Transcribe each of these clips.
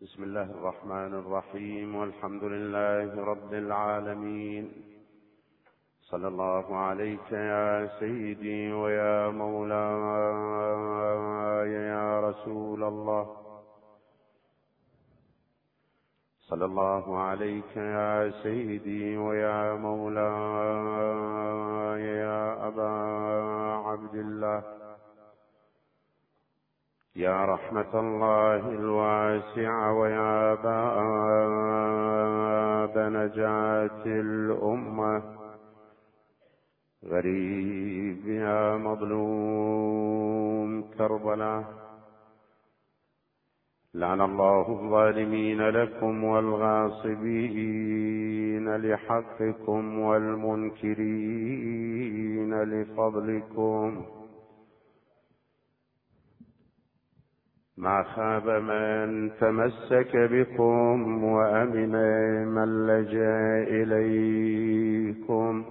بسم الله الرحمن الرحيم والحمد لله رب العالمين. صلى الله عليك يا سيدي ويا مولاي يا رسول الله. صلى الله عليك يا سيدي ويا مولاي يا أبا عبد الله. يا رحمة الله الواسعة ويا باب نجاة الأمة. غريب يا مظلوم كربلاء لعن الله الظالمين لكم والغاصبين لحقكم والمنكرين لفضلكم. ما خاب من تمسك بكم وأمن من لجأ إليكم.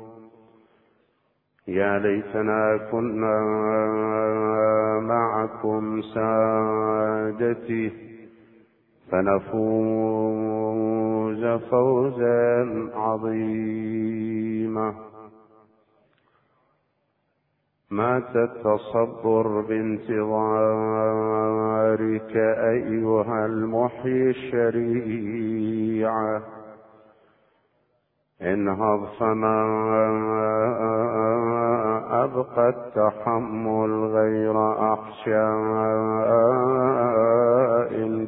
يا ليتنا كنا معكم سادتي فنفوز فوزا عظيما. مات التصبر بانتظارك أيها المحيي الشريعة. انهض فما أبقى التحمل غير أحشاء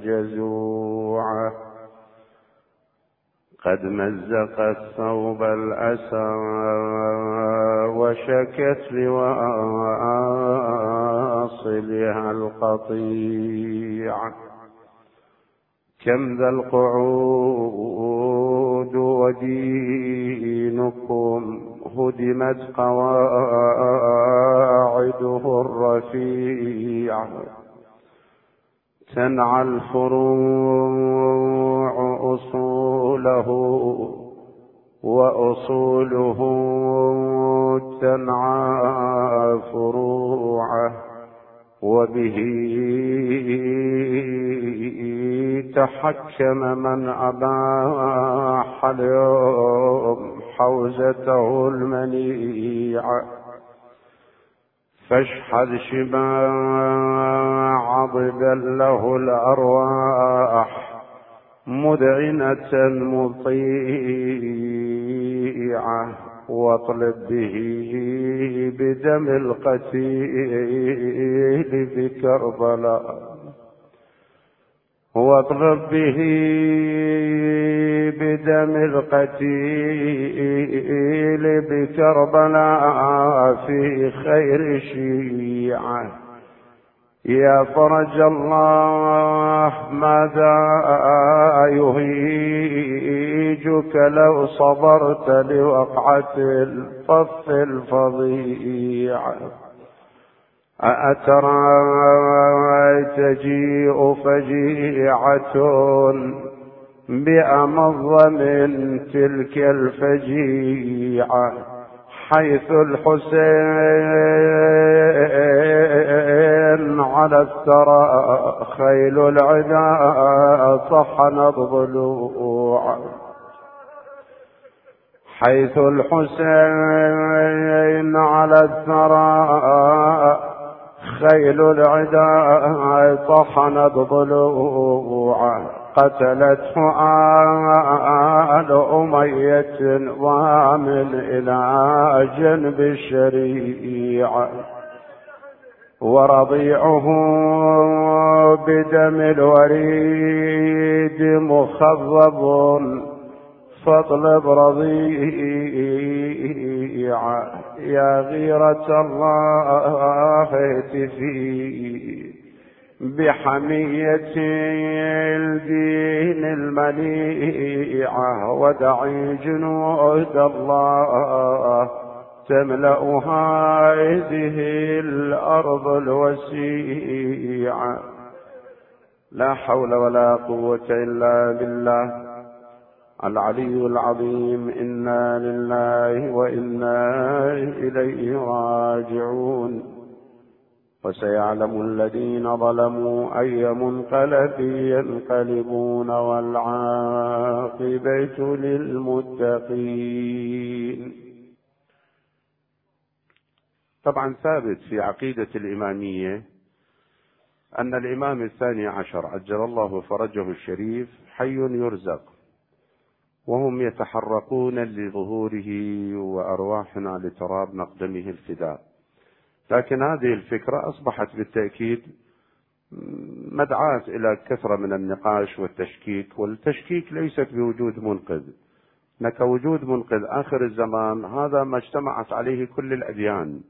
جزوعة قد مزق الثوب الأسى وشكت لواصلها القطيع. كم ذا القعود ودينكم هدمت قواعده الرفيع. تنعى الفروع أصوله وأصوله تنعى فروعه وبه تحكم من أباح اليوم حوزته المنيعة فاشحذ شباع ضبا له الأرواح مذعنة مطيعة واطلب به بدم القتيل بكربلاء. واطلب به بدم القتيل بكربلاء في خير شيعة. يا فرج الله ماذا يهيجك لو صبرت لوقعة الطف الفظيع. أترى تجيء فجيعة بأمض من تلك الفجيعة حيث الحسين على الثرى خيل العدا طحنت ضلوعا حيث الحسين على الثرى خيل العدا طحنت ضلوعا قتلته آل أمية ومن إلى جنب الشريعة ورضيعه بدم الوريد مخضب فاطلب يا غيرة الله تفيد بحمية الدين المليعة ودعي جنود الله تملأ هذه الأرض الوسيعة لا حول ولا قوة إلا بالله. العلي العظيم إنا لله وإنا إليه راجعون. وسيعلم الذين ظلموا أي منقلب ينقلبون والعاقبة للمتقين. طبعا ثابت في عقيدة الإمامية أن الإمام الثاني عشر عجل الله فرجه الشريف حي يرزق. وهم يتحرقون لظهوره وأرواحنا لتراب مقدمه الفداء. لكن هذه الفكرة أصبحت بالتأكيد مدعاة إلى كثرة من النقاش والتشكيك والتشكيك ليست بوجود منقذ. هناك وجود منقذ آخر الزمان هذا ما اجتمعت عليه كل الأديان.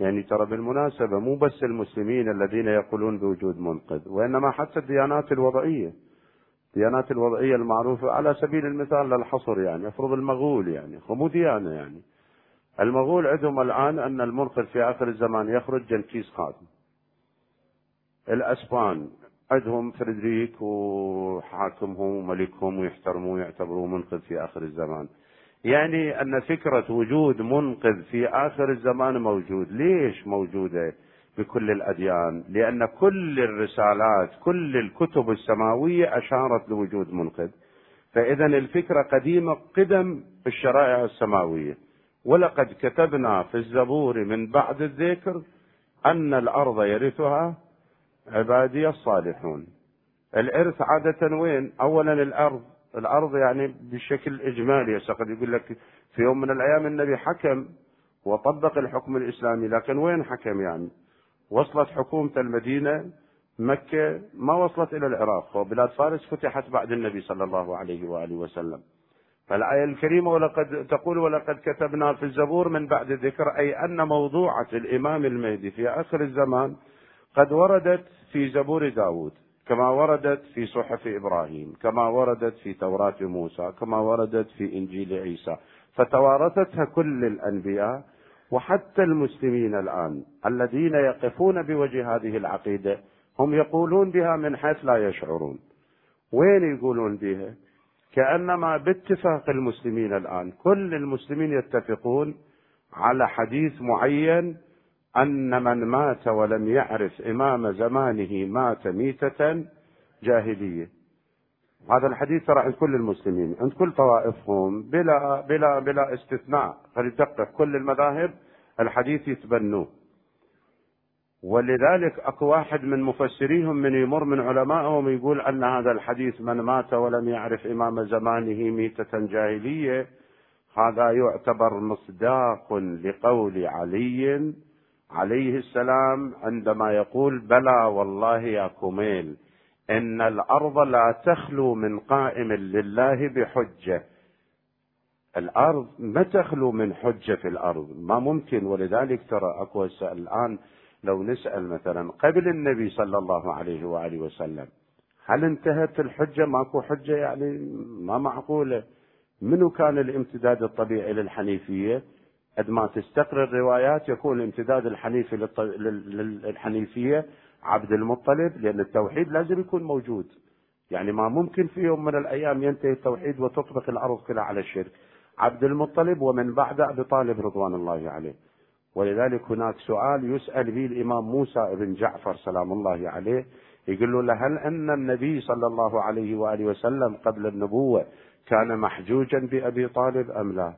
يعني ترى بالمناسبة مو بس المسلمين الذين يقولون بوجود منقذ وإنما حتى الديانات الوضعية. الديانات الوضعية المعروفة على سبيل المثال للحصر يعني افرض المغول يعني مو ديانة يعني. المغول عندهم الآن أن المنقذ في آخر الزمان يخرج جنكيز خان الأسبان عندهم فريدريك وحاكمهم وملكهم ويحترموه ويعتبروه منقذ في آخر الزمان. يعني أن فكرة وجود منقذ في آخر الزمان موجود. ليش موجودة؟ بكل الأديان لأن كل الرسالات كل الكتب السماوية أشارت لوجود منقذ. فإذا الفكرة قديمة قدم الشرائع السماوية. ولقد كتبنا في الزبور من بعد الذكر أن الأرض يرثها عبادي الصالحون. الإرث عادة وين؟ أولا الأرض. الأرض يعني بشكل إجمالي. قد يقول لك في يوم من الأيام النبي حكم وطبق الحكم الإسلامي لكن وين حكم يعني؟ وصلت حكومة المدينة مكة ما وصلت إلى العراق وبلاد فارس فتحت بعد النبي صلى الله عليه وآله وسلم. فالآية الكريمة ولقد تقول ولقد كتبنا في الزبور من بعد ذكر أي أن موضوعة الإمام المهدي في آخر الزمان قد وردت في زبور داود كما وردت في صحف إبراهيم كما وردت في توراة موسى كما وردت في إنجيل عيسى. فتوارثتها كل الأنبياء وحتى المسلمين الآن الذين يقفون بوجه هذه العقيدة هم يقولون بها من حيث لا يشعرون. وين يقولون بها؟ كأنما باتفاق المسلمين الآن كل المسلمين يتفقون على حديث معين أن من مات ولم يعرف إمام زمانه مات ميتة جاهلية. هذا الحديث ترى عند كل المسلمين عند كل طوائفهم بلا بلا بلا استثناء. فلتدقق كل المذاهب الحديث يتبنوه. ولذلك أكو واحد من مفسريهم من يمر من علمائهم يقول أن هذا الحديث من مات ولم يعرف إمام زمانه ميتة جاهلية هذا يعتبر مصداق لقول علي عليه السلام عندما يقول بلى والله يا كميل. إن الأرض لا تخلو من قائم لله بحجة. الأرض ما تخلو من حجة في الأرض ما ممكن. ولذلك ترى أكو الآن لو نسأل مثلا قبل النبي صلى الله عليه وآله وسلم هل انتهت الحجة؟ ماكو حجة يعني؟ ما معقولة. منو كان الامتداد الطبيعي للحنيفية؟ قد ما تستقر الروايات يكون الامتداد الحنيفي للحنيفية عبد المطلب لأن التوحيد لازم يكون موجود. يعني ما ممكن في يوم من الأيام ينتهي التوحيد وتطبق الأرض كلها على الشرك. عبد المطلب ومن بعد أبي طالب رضوان الله عليه. ولذلك هناك سؤال يسأل به الإمام موسى بن جعفر سلام الله عليه. يقول له هل أن النبي صلى الله عليه وآله وسلم قبل النبوة كان محجوجا بأبي طالب أم لا؟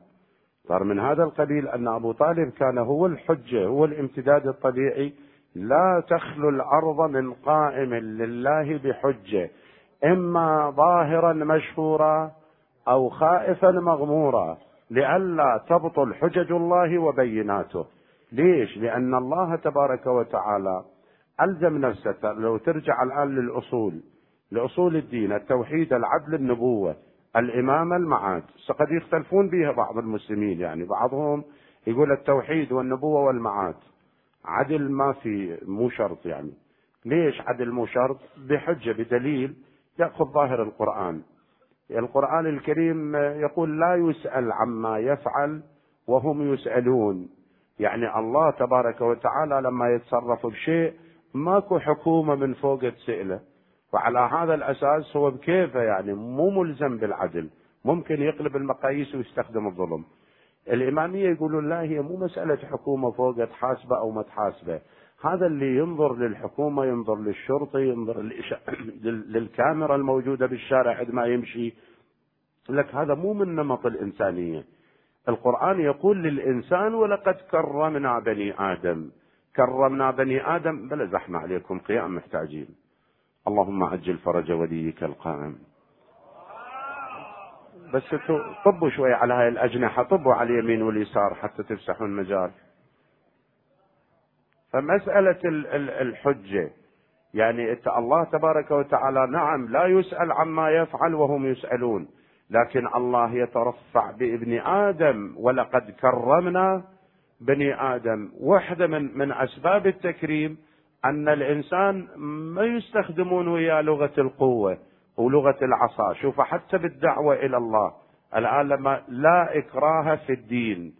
صار من هذا القبيل أن أبو طالب كان هو الحجة هو الامتداد الطبيعي لا تخلو الأرض من قائم لله بحجة إما ظاهرا مشهورا أو خائفا مغمورا لئلا تبطل حجج الله وبيناته. ليش؟ لأن الله تبارك وتعالى ألزم نفسه. لو ترجع الآن للأصول لأصول الدين التوحيد العدل النبوة الإمامة المعاد. قد يختلفون بها بعض المسلمين يعني بعضهم يقول التوحيد والنبوة والمعاد. عدل ما في مو شرط يعني. ليش عدل مو شرط؟ بحجة بدليل يأخذ ظاهر القرآن. القرآن الكريم يقول لا يسأل عما يفعل وهم يسألون. يعني الله تبارك وتعالى لما يتصرف بشيء ماكو حكومة من فوق تسأله. وعلى هذا الأساس هو بكيفه يعني مو ملزم بالعدل. ممكن يقلب المقاييس ويستخدم الظلم. الإمامية يقولون لا هي مو مسألة حكومة فوق تحاسبة أو ما تحاسبة. هذا اللي ينظر للحكومة ينظر للشرطة ينظر للكاميرا الموجودة بالشارع عندما يمشي. لك هذا مو من نمط الإنسانية. القرآن يقول للإنسان ولقد كرمنا بني آدم. كرمنا بني آدم بلا زحمة عليكم قيام محتاجين. اللهم عجل فرج وليك القائم. بس طبوا شوي على هاي الأجنحة طبوا على اليمين واليسار حتى تفسحون مجال. فمسألة الحجة يعني الله تبارك وتعالى نعم لا يسأل عما يفعل وهم يسألون لكن الله يترفع بابن آدم ولقد كرمنا بني آدم. واحدة من, من أسباب التكريم أن الإنسان ما يستخدمون ويا لغة القوة. ولغة العصا. شوف حتى بالدعوة إلى الله الآن لما لا إكراه في الدين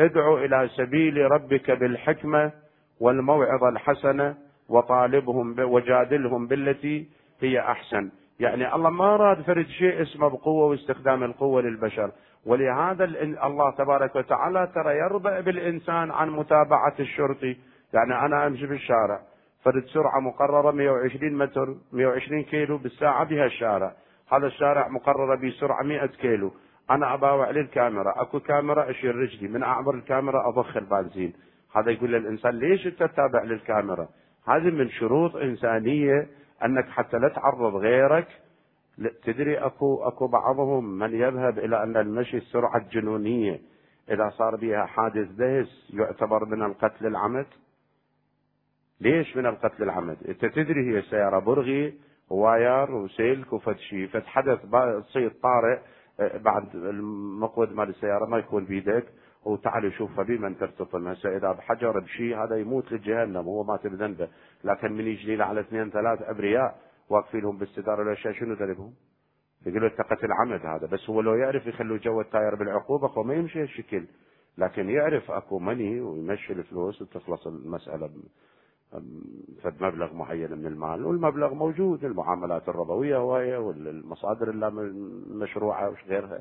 ادعو إلى سبيل ربك بالحكمة والموعظة الحسنة وطالبهم وجادلهم بالتي هي أحسن. يعني الله ما راد فرد شيء اسمه بقوة واستخدام القوة للبشر. ولهذا الله تبارك وتعالى ترى يرضى بالإنسان عن متابعة الشرطي. يعني أنا أمشي بالشارع فرد سرعة مقررة 120 متر 120 كيلو بالساعة بها الشارع. هذا الشارع مقررة بسرعة 100 كيلو. أنا أباوع للكاميرا. أكو كاميرا أشير رجلي. من أعبر الكاميرا أضخ البنزين. هذا يقول للإنسان ليش أنت تتابع للكاميرا؟ هذه من شروط إنسانية أنك حتى لا تعرض غيرك. تدري أكو أكو بعضهم من يذهب إلى أن المشي السرعة الجنونية. إذا صار بها حادث دهس يعتبر من القتل العمد. ليش من القتل العمد؟ انت تدري هي سيارة برغي واير وسلك وفتشي فتحدث تصير طارئ آه، بعد المقود مال السيارة ما يكون بيدك. وتعال شوف بمن ترتطم هسه إذا بحجر بشيء هذا يموت لجهنم. هو مات بذنبه لكن من يجي على اثنين ثلاث أبرياء واقفين لهم بالستاره الاشياء شنو ذنبهم؟ يقول له اتقت العمد هذا. بس هو لو يعرف يخلوا جو التاير بالعقوبة فما يمشي هالشكل. لكن يعرف أكو مني ويمشي الفلوس وتخلص المسألة. فد مبلغ معين من المال والمبلغ موجود المعاملات الربوية وهي والمصادر المشروعه وش غيرها.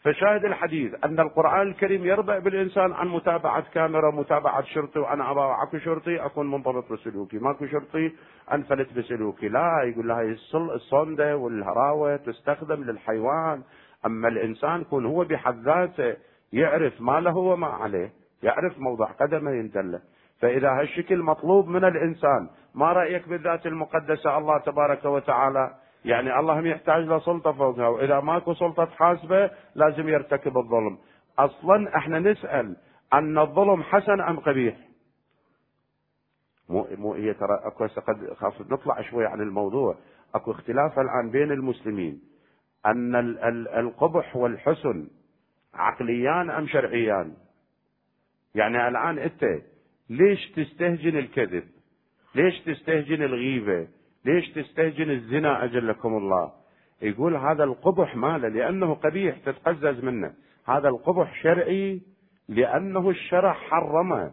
فشاهد الحديث أن القرآن الكريم يرضى بالإنسان عن متابعة كاميرا متابعة شرطي وأنا أبا أكو شرطي أكون منضبط بسلوكي. ماكو شرطي أنفلت بسلوكي. لا يقول لها الصندة والهراوة تستخدم للحيوان. أما الإنسان يكون هو بحد ذاته يعرف ما له وما عليه يعرف موضع قدمه يندله فإذا هالشكل مطلوب من الإنسان ما رأيك بالذات المقدسة؟ الله تبارك وتعالى يعني الله هم يحتاج لسلطة فوقها وإذا ماكو سلطة تحاسبه لازم يرتكب الظلم. أصلا إحنا نسأل أن الظلم حسن أم قبيح؟ مو مو هي ترى أكو قد خاف نطلع شوي عن الموضوع. أكو اختلاف الآن بين المسلمين. أن القبح والحسن عقليان أم شرعيان؟ يعني الآن أنت ليش تستهجن الكذب؟ ليش تستهجن الغيبة؟ ليش تستهجن الزنا أجلكم الله؟ يقول هذا القبح ماله؟ لأنه قبيح تتقزز منه. هذا القبح شرعي لأنه الشرع حرمه.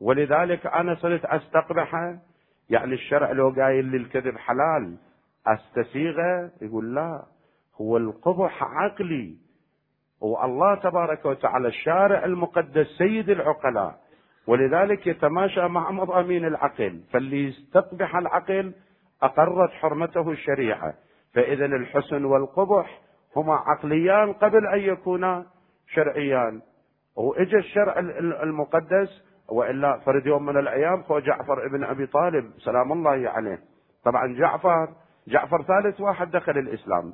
ولذلك أنا صرت أستقبحه. يعني الشرع لو قايل لي الكذب حلال أستسيغه؟ يقول لا. هو القبح عقلي. والله تبارك وتعالى الشارع المقدس سيد العقلاء. ولذلك يتماشى مع مضامين العقل فاللي يستقبح العقل أقرت حرمته الشريعة فإذا الحسن والقبح هما عقليان قبل أن يكونا شرعيان. وإجا الشرع المقدس وإلا فرد يوم من الأيام خو جعفر ابن أبي طالب سلام الله عليه. طبعا جعفر جعفر ثالث واحد دخل الإسلام.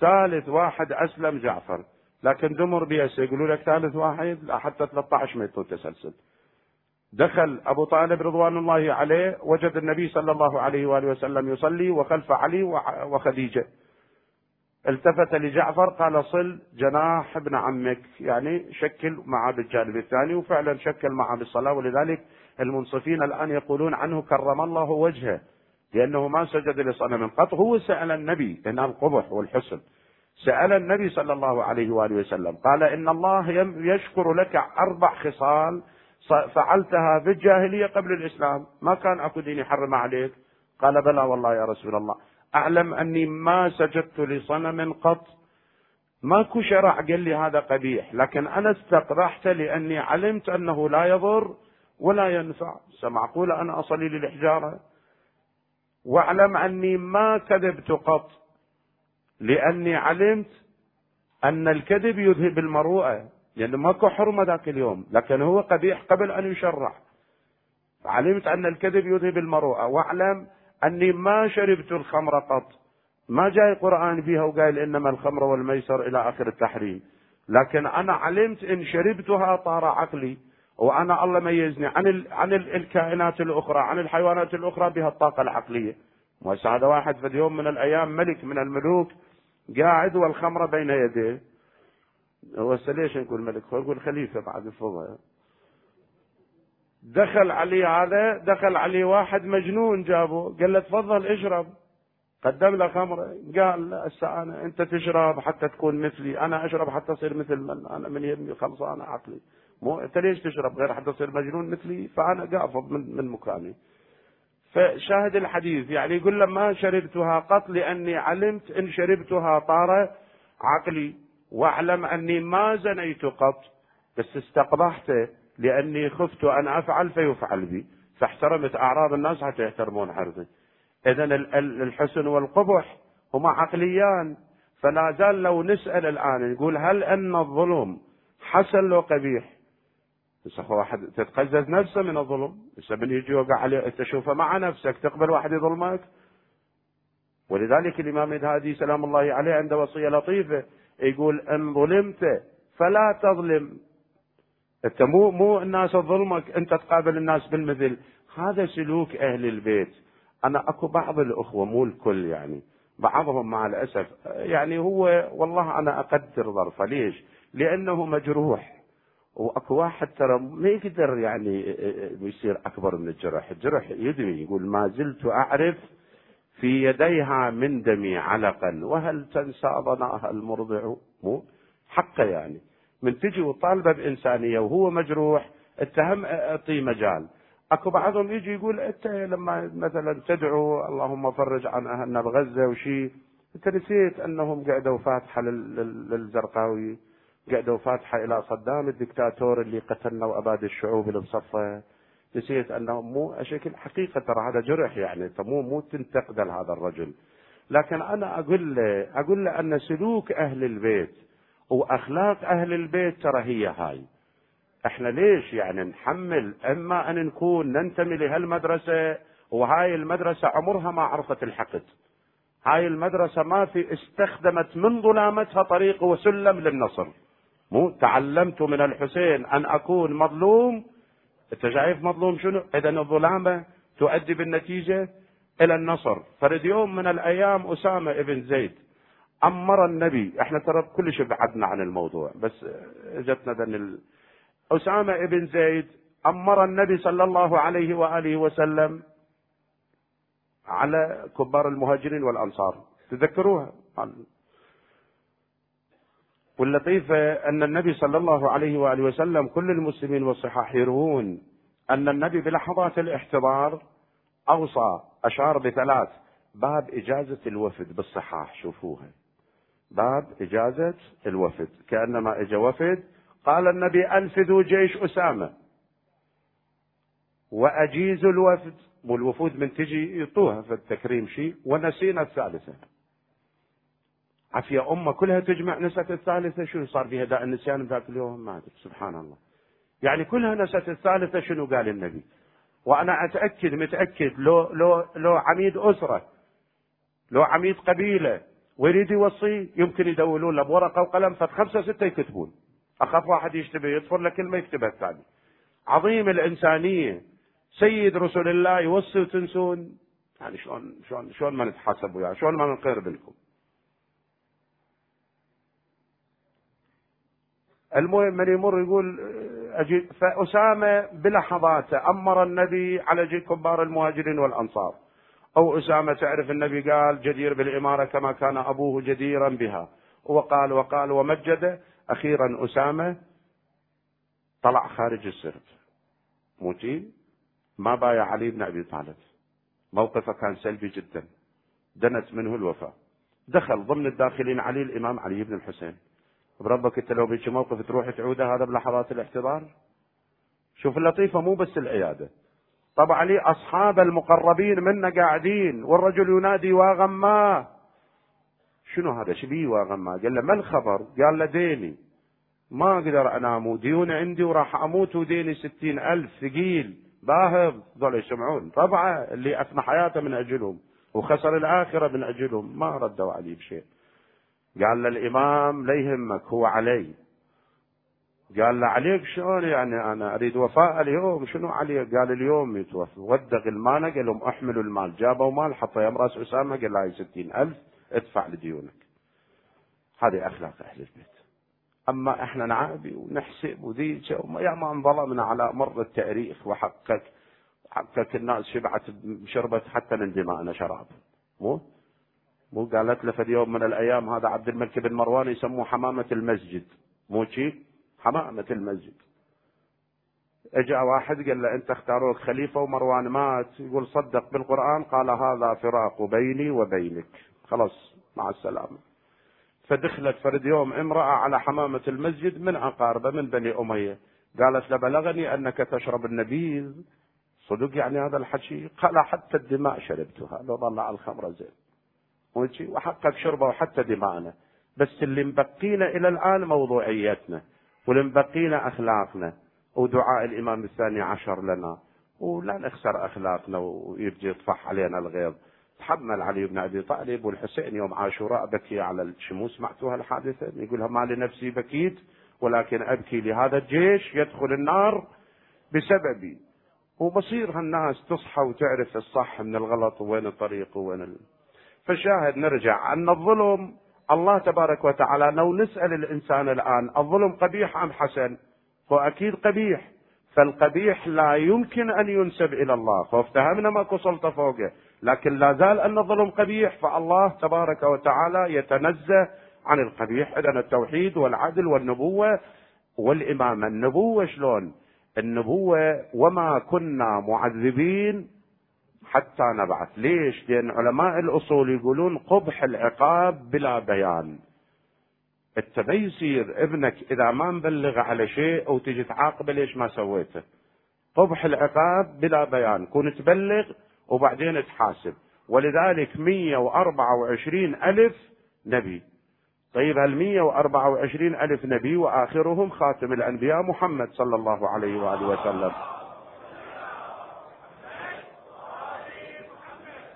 ثالث واحد أسلم جعفر. لكن دمر بيس يقولوا لك ثالث واحد حتى 13 ميت تسلسل. دخل أبو طالب رضوان الله عليه وجد النبي صلى الله عليه وآله وسلم يصلي وخلف علي وخديجة. التفت لجعفر قال صل جناح ابن عمك. يعني شكل معه بالجانب الثاني وفعلا شكل معه بالصلاة ولذلك المنصفين الآن يقولون عنه كرم الله وجهه لأنه ما سجد لصنم قط. هو سأل النبي إن القبح والحسن. سأل النبي صلى الله عليه وآله وسلم قال إن الله يشكر لك أربع خصال فعلتها في الجاهلية قبل الإسلام. ما كان أكو دين يحرم عليك. قال بلى والله يا رسول الله. أعلم أني ما سجدت لصنم قط. ماكو شرع قال لي هذا قبيح لكن أنا استقبحت لأني علمت أنه لا يضر ولا ينفع. معقول أنا أصلي للحجارة. واعلم أني ما كذبت قط لأني علمت أن الكذب يذهب المروءة. لأنه ماكو حرمة ذاك اليوم لكن هو قبيح قبل أن يشرع علمت أن الكذب يذهب المروءة واعلم أني ما شربت الخمر قط. ما جاي قرآن فيها وقال إنما الخمر والميسر إلى آخر التحريم. لكن أنا علمت إن شربتها طار عقلي وأنا الله ميزني عن ال... عن ال... الكائنات الأخرى عن الحيوانات الأخرى بها الطاقة العقلية. وهسه هذا واحد في يوم من الأيام ملك من الملوك قاعد والخمرة بين يديه. هو ليش نقول ملك هو يقول خليفة بعد الفضاء دخل عليه هذا دخل عليه واحد مجنون جابه قال له تفضل اشرب. قدم له خمرة. قال هسه أنا أنت تشرب حتى تكون مثلي. أنا أشرب حتى أصير مثل من أنا من يمي خلصان عقلي. مو أنت ليش تشرب غير حتى تصير مجنون مثلي؟ فأنا قافض من من مكاني. فشاهد الحديث يعني يقول له ما شربتها قط لأني علمت إن شربتها طار عقلي. واعلم أني ما زنيت قط بس استقبحت لأني خفت أن أفعل فيفعل بي. فاحترمت أعراض الناس حتى يحترمون عرضي اذا الحسن والقبح هما عقليان. فلا زال لو نسأل الآن نقول هل أن الظلم حسن لو قبيح؟ بس واحد تتقزز نفسه من الظلم بس من يجي يوقع عليه تشوفه مع نفسك تقبل واحد يظلمك. ولذلك الإمام الهادي سلام الله عليه عنده وصية لطيفة يقول إن ظلمت فلا تظلم. أنت مو مو الناس تظلمك أنت تقابل الناس بالمثل. هذا سلوك أهل البيت. أنا أكو بعض الأخوة مو الكل يعني بعضهم مع الأسف يعني هو والله أنا أقدر ظرفه. ليش؟ لأنه مجروح. وأكو واحد ترى ما يقدر يعني يصير أكبر من الجرح، الجرح يدمي يقول ما زلت أعرف في يديها من دمي علقا. وهل تنسى ظناها المرضع؟ مو. حقه يعني. من تجي وطالبة بإنسانية وهو مجروح اتهم اعطيه مجال. أكو بعضهم يجي يقول أنت لما مثلا تدعو اللهم فرج عن أهلنا بغزة وشي أنت نسيت أنهم قعدوا فاتحة للزرقاوي قعدوا فاتحة إلى صدام الدكتاتور اللي قتلنا وأباد الشعوب اللي بصفه. نسيت أنه مو شكل حقيقة ترى هذا جرح يعني انت مو مو تنتقد هذا الرجل. لكن أنا أقول له أقول له أن سلوك أهل البيت وأخلاق أهل البيت ترى هي هاي. إحنا ليش يعني نحمل؟ إما أن نكون ننتمي لهالمدرسة وهاي المدرسة عمرها ما عرفت الحقد. هاي المدرسة ما في استخدمت من ظلامتها طريق وسلم للنصر. مو تعلمت من الحسين أن أكون مظلوم أنت شايف مظلوم شنو؟ إذا الظلامه تؤدي بالنتيجة إلى النصر، فرد يوم من الأيام أسامة ابن زيد أمر النبي، إحنا ترى كل شيء بعدنا عن الموضوع بس إجتنا ذن. أسامة ابن زيد أمر النبي صلى الله عليه وآله وسلم على كبار المهاجرين والأنصار تذكروها واللطيفة أن النبي صلى الله عليه وآله وسلم كل المسلمين والصحاح يروون أن النبي بلحظات الاحتضار أوصى أشار بثلاث باب إجازة الوفد بالصحاح شوفوها. باب إجازة الوفد. كأنما إجا وفد قال النبي أنفذوا جيش أسامة. وأجيزوا الوفد. والوفود من تجي يطوها في التكريم شيء ونسينا الثالثة. عافية أمة كلها تجمع نسأت الثالثة. شنو صار بها داء النسيان ذاك اليوم؟ ما أدري سبحان الله. يعني كلها نسأت الثالثة شنو قال النبي؟ وأنا أتأكد متأكد لو لو لو عميد أسرة لو عميد قبيلة ويريد يوصي يمكن يدولون له بورقة وقلم فت خمسة ستة يكتبون. أخاف واحد يشتبه يطفر له كلمة يكتبها الثاني عظيم الإنسانية. سيد رسول الله يوصي وتنسون. يعني شلون شلون شلون ما نتحاسب وياه؟ شلون ما نقر بلكم المهم من يمر يقول أجي فأسامة بلحظات أمر النبي على جي كبار المهاجرين والأنصار. أو أسامة تعرف النبي قال جدير بالإمارة كما كان أبوه جديرا بها. وقال وقال ومجد أخيرا أسامة طلع خارج السرب موتي ما بايع علي بن أبي طالب. موقفه كان سلبي جدا. دنت منه الوفاة. دخل ضمن الداخلين علي الإمام علي بن الحسين. بربك انت لو بيجي موقف تروح تعوده هذا بلحظات الاحتضار. شوف اللطيفة مو بس العيادة. طبعا علي أصحاب المقربين منا قاعدين والرجل ينادي واغماه شنو هذا؟ شبيه واغماه قال له ما الخبر؟ قال له ديني ما أقدر انام وديون عندي وراح أموت وديني ستين ألف ثقيل. باهظ. ذول يسمعون. طبعا اللي افنى حياته من أجلهم وخسر الآخرة من أجلهم. ما ردوا عليه بشيء. قال له الإمام لا يهمك هو علي. قال له عليك شلون يعني أنا أريد وفاء اليوم؟ شنو عليك؟ قال اليوم يتوفى. ودق المال قال لهم أحملوا المال. جابوا مال حطوا يم رأس اسامه قال له هاي ستين ألف ادفع لديونك. هذه أخلاق أهل البيت. أما إحنا نعابي ونحسب وذيك يا ما انظلمنا على مر التاريخ وحقك حقك الناس شبعت شربت حتى من دمائنا شراب. مو؟ مو قالت له في يوم من الأيام. هذا عبد الملك بن مروان يسموه حمامة المسجد. مو شي؟ حمامة المسجد. اجا واحد قال له انت اختاروك خليفة ومروان مات. يقول صدق بالقرآن. قال هذا فراق بيني وبينك. خلاص مع السلامة. فدخلت فرد يوم امرأة على حمامة المسجد من أقاربه من بني أمية. قالت له بلغني أنك تشرب النبيذ. صدق يعني هذا الحكي قال حتى الدماء شربتها. لو ظل على الخمر زين. وحقك شربه وحتى دماءنا بس اللي مبقينا إلى الآن موضوعيتنا واللي مبقينا أخلاقنا. ودعاء الإمام الثاني عشر لنا. ولا نخسر أخلاقنا ويجي يطفح علينا الغيظ. تحمل علي بن أبي طالب والحسين يوم عاشوراء بكي على الشموس. سمعتوا هالحادثه يقولها ما لنفسي بكيت ولكن أبكي لهذا الجيش يدخل النار بسببي. وبصير هالناس تصحى وتعرف الصح من الغلط وين الطريق وين. فشاهد نرجع. أن الظلم الله تبارك وتعالى لو نسأل الإنسان الآن الظلم قبيح أم حسن؟ هو أكيد قبيح. فالقبيح لا يمكن أن ينسب إلى الله. فافتهمنا ماكو سلطه فوقه. لكن لا زال أن الظلم قبيح فالله تبارك وتعالى يتنزه عن القبيح. اذا التوحيد والعدل والنبوة والإمامة. النبوة شلون؟ النبوة وما كنا معذبين حتى نبعث. ليش؟ لأن علماء الأصول يقولون قبح العقاب بلا بيان. انت ما يصير ابنك إذا ما مبلغ على شيء أو تجي تعاقبه ليش ما سويته؟ قبح العقاب بلا بيان. كون تبلغ وبعدين تحاسب. ولذلك 124 ألف نبي. طيب هال 124 ألف نبي وآخرهم خاتم الأنبياء محمد صلى الله عليه وآله وسلم؟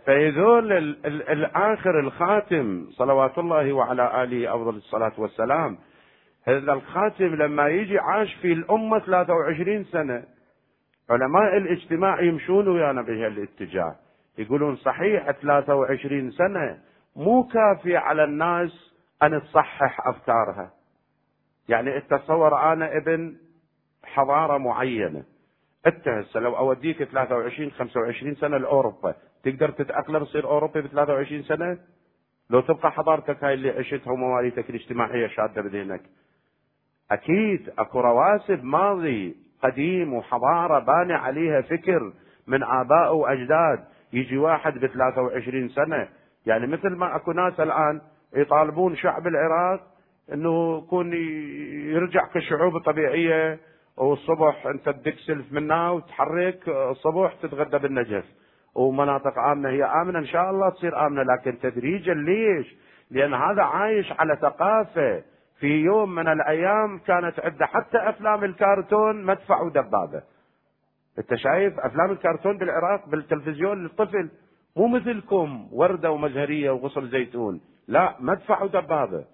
فيذول الآخر الخاتم صلوات الله وعلى آله أفضل الصلاة والسلام. هذا الخاتم لما يجي عاش في الأمة 23 سنة. علماء الاجتماع يمشون ويانا بهالاتجاه يقولون صحيح 23 سنة مو كافية على الناس أن تصحح أفكارها. يعني تصور أنا ابن حضارة معينة. انت هسه لو أوديك 23 25 سنة لأوروبا تقدر تتأقلم تصير أوروبي ب 23 سنة؟ لو تبقى حضارتك هاي اللي عشتها ومواريثك الاجتماعية شادة بذهنك. أكيد أكو رواسب ماضي قديم وحضارة باني عليها فكر من آباء وأجداد يجي واحد ب 23 سنة يعني مثل ما أكو ناس الآن يطالبون شعب العراق إنه يكون يرجع كشعوب طبيعية والصبح انت تدق سلف منا وتحرك الصبح تتغدى بالنجف. ومناطق آمنة هي آمنة إن شاء الله تصير آمنة لكن تدريجا ليش؟ لأن هذا عايش على ثقافة. في يوم من الأيام كانت عنده حتى أفلام الكرتون مدفع ودبابة. أنت شايف أفلام الكرتون بالعراق بالتلفزيون للطفل. مو مثلكم وردة ومزهرية وغصن زيتون. لا مدفع ودبابة.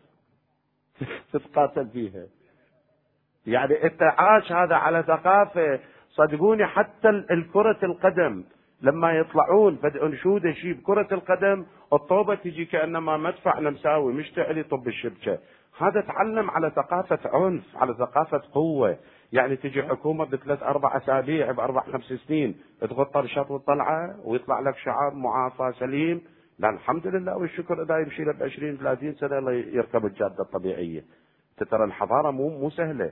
تتقاتل فيها. يعني انت عاش هذا على ثقافة. صدقوني حتى الكرة القدم لما يطلعون بدء انشوده شيء بكرة القدم الطوبة تجي كأنما مدفع مساوي مش تعلي طب الشبكة. هذا تعلم على ثقافة عنف على ثقافة قوة. يعني تجي حكومة بثلاث أربع أسابيع بأربع خمس سنين تغطى الشط والطلعة ويطلع لك شعار معافى سليم. لا الحمد لله والشكر إذا يمشي له ب 20 30 سنة يركب الجادة الطبيعية. ترى الحضارة مو مو سهلة.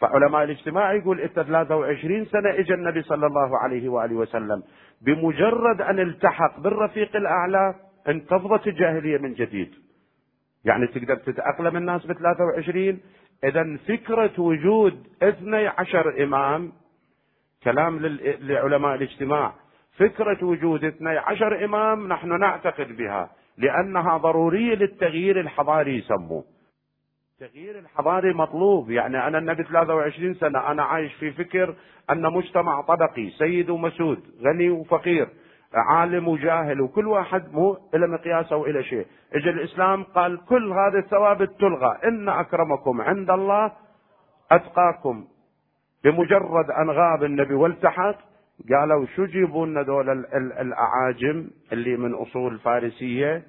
فعلماء الاجتماع يقول انت 23 سنة اجى النبي صلى الله عليه وآله وسلم بمجرد أن التحق بالرفيق الأعلى انتفضت الجاهلية من جديد. يعني تقدر تتأقلم الناس ب 23 إذا فكرة وجود 12 إمام كلام لعلماء الاجتماع فكرة وجود اثني عشر إمام نحن نعتقد بها لأنها ضرورية للتغيير الحضاري يسموه. التغيير الحضاري مطلوب. يعني أنا النبي 23 سنة أنا عايش في فكر أن مجتمع طبقي سيد ومسود غني وفقير عالم وجاهل وكل واحد مو إلى مقياسه وإلى شيء. اجى الإسلام قال كل هذه الثوابت تلغى. إن أكرمكم عند الله أتقاكم. بمجرد أن غاب النبي والتحق قالوا شو جيبوا دول الأعاجم اللي من أصول فارسية؟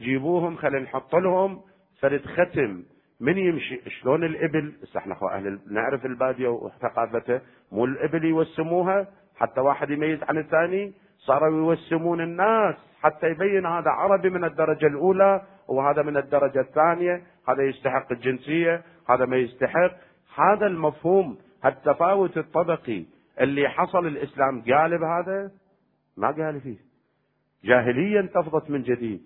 جيبوهم خلينا نحط لهم فرد ختم. من يمشي؟ شلون الإبل؟ إحنا اخو أهل نعرف البادية وثقافته. مو الإبل يوسموها حتى واحد يميز عن الثاني صاروا يوسمون الناس حتى يبين هذا عربي من الدرجة الأولى وهذا من الدرجة الثانية. هذا يستحق الجنسية هذا ما يستحق. هذا المفهوم التفاوت الطبقي اللي حصل الإسلام قال بهذا؟ ما قال فيه. جاهليا انتفضت من جديد.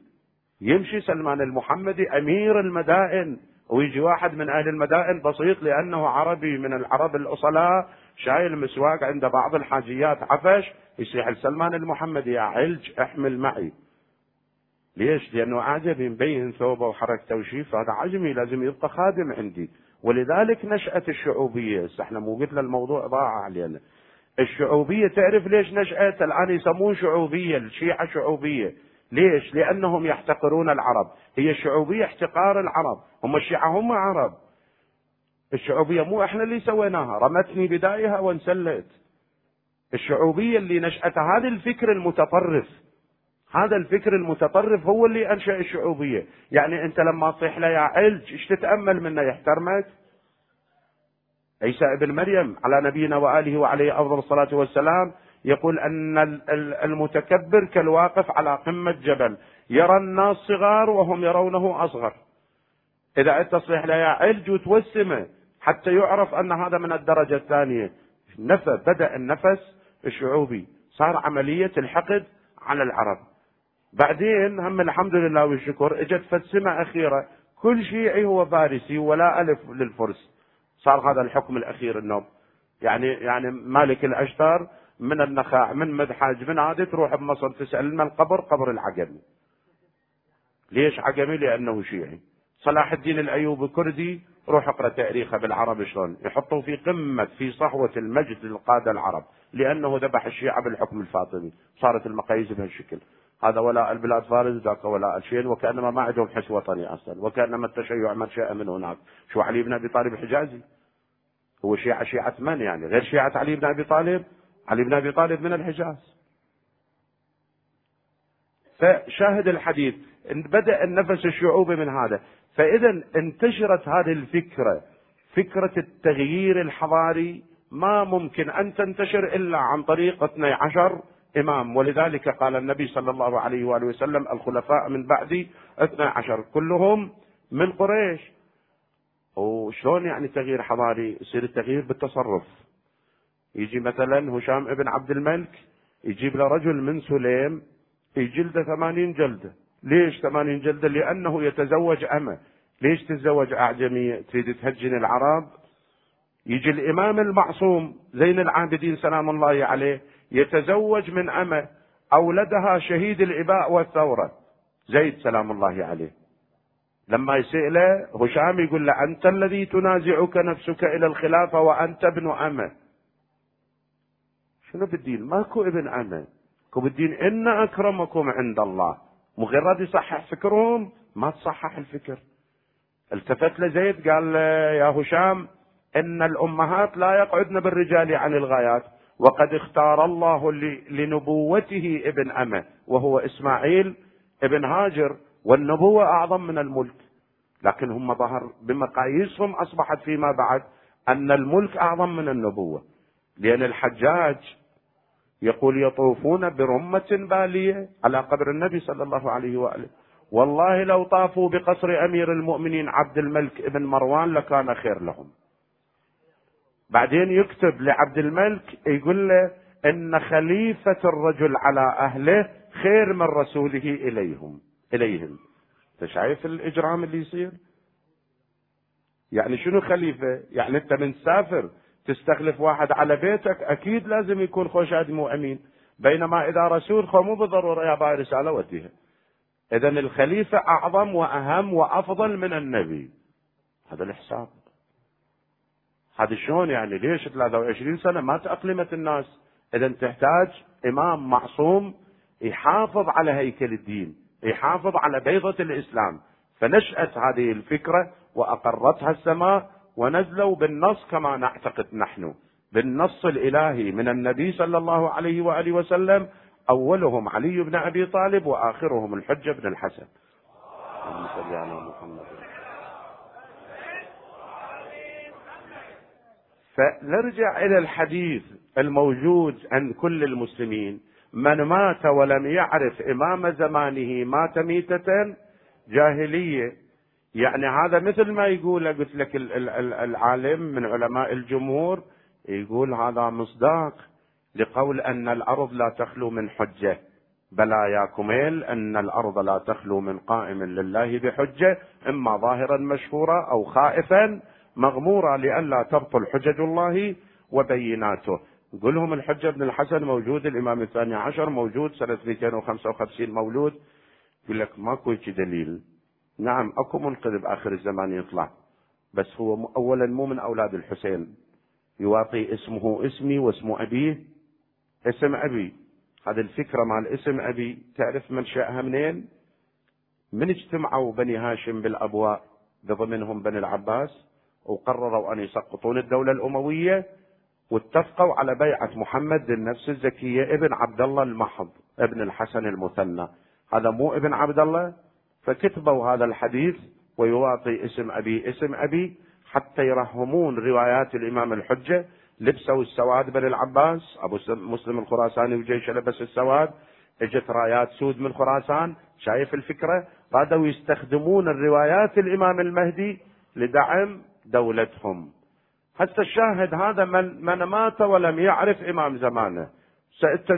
يمشي سلمان المحمدي أمير المدائن. ويجي واحد من أهل المدائن بسيط لأنه عربي من العرب الأصلاء شايل مسواق عند بعض الحاجيات عفش يصيح لسلمان المحمدي يا علج احمل معي. ليش؟ لأنه عجبي مبين ثوبه وحركته وشيف هذا عجمي لازم يبقى خادم عندي. ولذلك نشأت الشعوبية. إحنا مو قلت الموضوع ضاع علينا. الشعوبية تعرف ليش نشأت؟ الآن يسمون شعوبية الشيعة شعوبية. ليش؟ لأنهم يحتقرون العرب. هي الشعوبية احتقار العرب. هم الشيعة هم عرب. الشعوبية مو إحنا اللي سويناها. رمتني بدايها وانسلت. الشعوبية اللي نشأتها هذا الفكر المتطرف. هذا الفكر المتطرف هو اللي أنشأ الشعوبية، يعني أنت لما تصيح له يا علج إيش تتأمل منه يحترمك؟ عيسى ابن مريم على نبينا وآله وعليه أفضل الصلاة والسلام. يقول أن المتكبر كالواقف على قمة جبل يرى الناس صغار وهم يرونه أصغر. إذا أنت تصيح له يا علج وتوسمه حتى يعرف أن هذا من الدرجة الثانية. نفى بدأ النفس الشعوبي، صار عملية الحقد على العرب. بعدين هم الحمد لله والشكر إجت فسمة أخيرة كل شيعي هو فارسي ولا ألف للفرس صار هذا الحكم الأخير النوم يعني يعني مالك الأشتر من النخاع من مدحاج من هذه تروح بمصر تسأل من القبر قبر العقمي. ليش عقمي؟ لأنه شيعي. صلاح الدين الأيوبي كردي روح اقرأ تاريخه بالعرب شلون؟ يحطوا في قمة في صحوة المجد للقادة العرب لأنه ذبح الشيعة بالحكم الفاطمي. صارت المقاييس بهالشكل هذا ولاء البلاد فارس ذاك ولاء الشين وكأنما ما عندهم حس وطني أصلا وكأنما التشيع منشا من هناك. شو علي بن أبي طالب حجازي؟ هو شيعة شيعة من يعني؟ غير شيعة علي بن أبي طالب؟ علي بن أبي طالب من الحجاز. فشاهد الحديث بدأ النفس الشعوبي من هذا. فإذا انتشرت هذه الفكرة فكرة التغيير الحضاري ما ممكن أن تنتشر إلا عن طريق 12 إمام. ولذلك قال النبي صلى الله عليه وآله وسلم الخلفاء من بعدي اثنى عشر كلهم من قريش. وشلون يعني تغيير حضاري؟ يصير التغيير بالتصرف. يجي مثلا هشام ابن عبد الملك يجيب له رجل من سليم يجلده ثمانين جلدة. ليش ثمانين جلدة؟ لأنه يتزوج أمة. ليش تتزوج أعجمية تريد تهجن العرب؟ يجي الإمام المعصوم زين العابدين سلام الله عليه يتزوج من أمة أولدها شهيد الإباء والثورة. زيد سلام الله عليه. لما يسأله هشام يقول له أنت الذي تنازعك نفسك إلى الخلافة وأنت ابن أمة. شنو بالدين؟ ماكو ابن أمة كو بالدين إن أكرمكم عند الله. مجرد يصحح فكرهم ما تصحح الفكر. التفت لزيد قال يا هشام إن الأمهات لا يقعدن بالرجال عن الغايات. وقد اختار الله لنبوته ابن أمة وهو إسماعيل ابن هاجر والنبوة أعظم من الملك. لكن هم ظهر بمقاييسهم أصبحت فيما بعد أن الملك أعظم من النبوة. لأن الحجاج يقول يطوفون برمة بالية على قبر النبي صلى الله عليه وآله. والله لو طافوا بقصر أمير المؤمنين عبد الملك ابن مروان لكان خير لهم. بعدين يكتب لعبد الملك يقول له إن خليفة الرجل على أهله خير من رسوله إليهم. إليهم. أنت شايف الإجرام اللي يصير؟ يعني شنو خليفة؟ يعني أنت من تسافر تستخلف واحد على بيتك أكيد لازم يكون خوش ادمي وأمين. بينما إذا رسول خو مو بالضروره يا باي رساله وديها اذا الخليفة أعظم وأهم وأفضل من النبي. هذا الحساب هذا شلون يعني؟ ليش 23 سنة ما تاقلمت الناس؟ اذا تحتاج إمام معصوم يحافظ على هيكل الدين يحافظ على بيضة الإسلام. فنشأت هذه الفكرة وأقرتها السماء ونزلوا بالنص كما نعتقد نحن بالنص الإلهي من النبي صلى الله عليه وآله وسلم أولهم علي بن أبي طالب وآخرهم الحجه بن الحسن. اللهم صل على محمد. فنرجع إلى الحديث الموجود عند كل المسلمين من مات ولم يعرف إمام زمانه مات ميتة جاهلية يعني هذا مثل ما يقول قلت لك العالم من علماء الجمهور يقول هذا مصداق لقول أن الأرض لا تخلو من حجة. بلى يا كميل أن الأرض لا تخلو من قائم لله بحجة إما ظاهرا مشهورا أو خائفا مغمورا لئلا تبطل حجج الله وبيناته. قل لهم الحجة بن الحسن موجود الإمام الثاني عشر موجود سنة 255 مولود. يقول لك ماكو دليل. نعم أكو منقذ باخر الزمان يطلع. بس هو اولا مو من أولاد الحسين. يواطي اسمه اسمي واسم ابيه اسم أبي. هذه الفكرة مال اسم أبي. تعرف منشاها منين؟ من اجتمعوا بني هاشم بالأبواء بضمنهم بني العباس وقرروا أن يسقطون الدولة الأموية واتفقوا على بيعة محمد للنفس الزكية ابن عبد الله المحض ابن الحسن المثنى. هذا مو ابن عبد الله؟ فكتبوا هذا الحديث ويواطي اسم أبي اسم أبي حتى يرهمون روايات الإمام الحجة لبسوا السواد بن العباس أبو مسلم الخراساني وجيشه لبس السواد إجت رايات سود من خراسان شايف الفكرة؟ قادوا يستخدمون الروايات الإمام المهدي لدعم دولتهم. حتى الشاهد هذا من, من مات ولم يعرف إمام زمانه. سأنت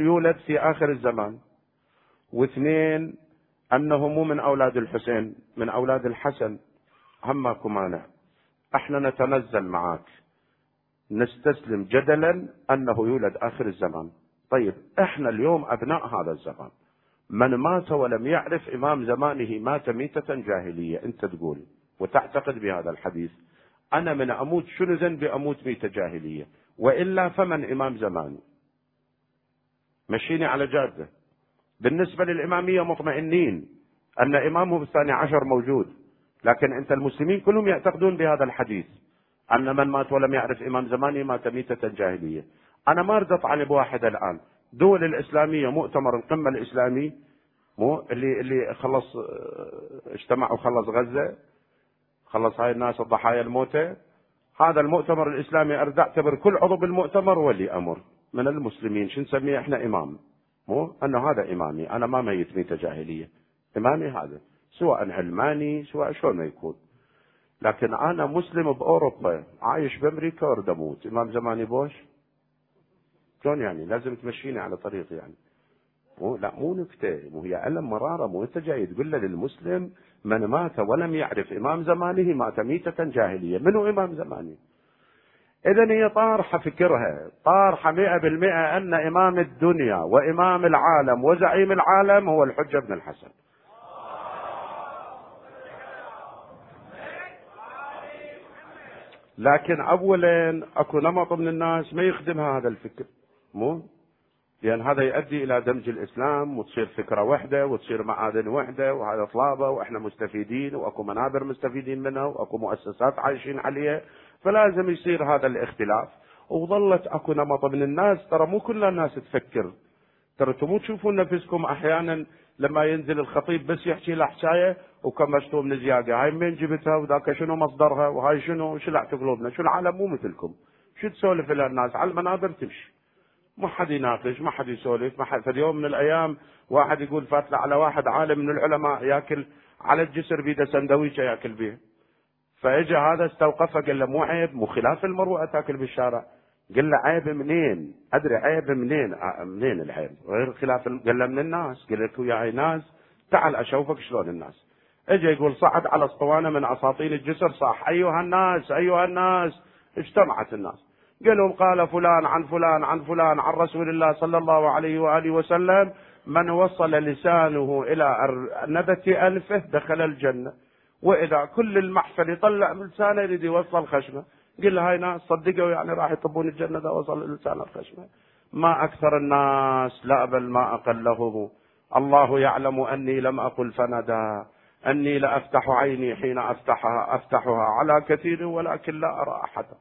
يولد في آخر الزمان. واثنين أنه مو من أولاد الحسين من أولاد الحسن. هم ماكو مانع إحنا نتنزل معاك. نستسلم جدلا أنه يولد آخر الزمان. طيب إحنا اليوم أبناء هذا الزمان. من مات ولم يعرف إمام زمانه مات ميتة جاهلية أنت تقول وتعتقد بهذا الحديث. أنا من أموت شنو ذنبي؟ أموت ميتة جاهلية. وإلا فمن إمام زماني؟ مشيني على جادة. بالنسبة للإمامية مطمئنين أن إمامهم الثاني عشر موجود لكن أنت المسلمين كلهم يعتقدون بهذا الحديث أن من مات ولم يعرف إمام زمانه مات ميتة جاهلية. أنا ما أريد أطعن بواحد الآن. دول الإسلامية مؤتمر القمة الإسلامي مو اللي اللي خلص اجتمع وخلص غزة خلص هاي الناس الضحايا الموتى هذا المؤتمر الإسلامي أريد أعتبر كل عضو بالمؤتمر ولي أمر. من المسلمين شو نسميه إحنا إمام؟ مو؟ أنه هذا إمامي أنا ما ميت ميتة جاهلية. إمامي هذا. سواء علماني سواء شلون ما يكون. لكن أنا مسلم بأوروبا عايش بأمريكا وارد أموت. إمام زماني بوش؟ شلون يعني؟ لازم تمشيني على طريق يعني. مو؟ لا مو نكتة. مو هي ألم مرارة. مو أنت جاي تقول له للمسلم من مات ولم يعرف إمام زمانه مات ميتة جاهلية. منو إمام زمانه إذا هي طارحة فكرها. طارحة مئة بالمئة أن إمام الدنيا وإمام العالم وزعيم العالم هو الحجة بن الحسن. لكن أولا أكو نمط من الناس ما يخدمها هذا الفكر. مو؟ لأن هذا يؤدي إلى دمج الإسلام وتصير فكرة واحدة وتصير معادن واحدة وهذا طلابة وإحنا مستفيدين وأكو منابر مستفيدين منها وأكو مؤسسات عايشين عليها. فلازم يصير هذا الاختلاف. وظلت أكو نمط من الناس ترى مو كل الناس تفكر. ترى أنتم مو تشوفون نفسكم أحيانا لما ينزل الخطيب بس يحكي له حكاية وكمشتوا من زيادة. هاي من جبتها وذاك شنو مصدرها وهاي شنو؟ شلعت قلوبنا؟ شو العالم مو مثلكم. شو تسولف إلى الناس؟ على المنابر تمشي. ما حد يناقش ما حد يسولف ما حد. في يوم من الأيام واحد يقول فات على واحد عالم من العلماء ياكل على الجسر بيده سندويشة ياكل بيه فاجى هذا استوقفه قال له مو عيب مو خلاف المروءة تاكل بالشارع قال له عيب منين؟ أدري عيب منين؟ آه، منين العيب؟ غير خلاف قال له من الناس، قال له وياي ناس تعال أشوفك شلون الناس. اجى يقول صعد على أسطوانة من اساطين الجسر صاح أيها الناس أيها الناس اجتمعت الناس قال لهم قال فلان عن فلان عن فلان عن رسول الله صلى الله عليه وآله وسلم من وصل لسانه إلى نبة أنفه دخل الجنة وإذا كل المحفل يطلع من لسانه يريد يوصل خشمه. قل هاي ناس صدقوا يعني راح يطبون الجنة إذا وصل لسانه الخشمة. ما أكثر الناس لا بل ما أقلهم. الله يعلم أني لم أقل فندى أني لأفتح عيني حين أفتحها أفتحها على كثير ولكن لا أرى أحدا.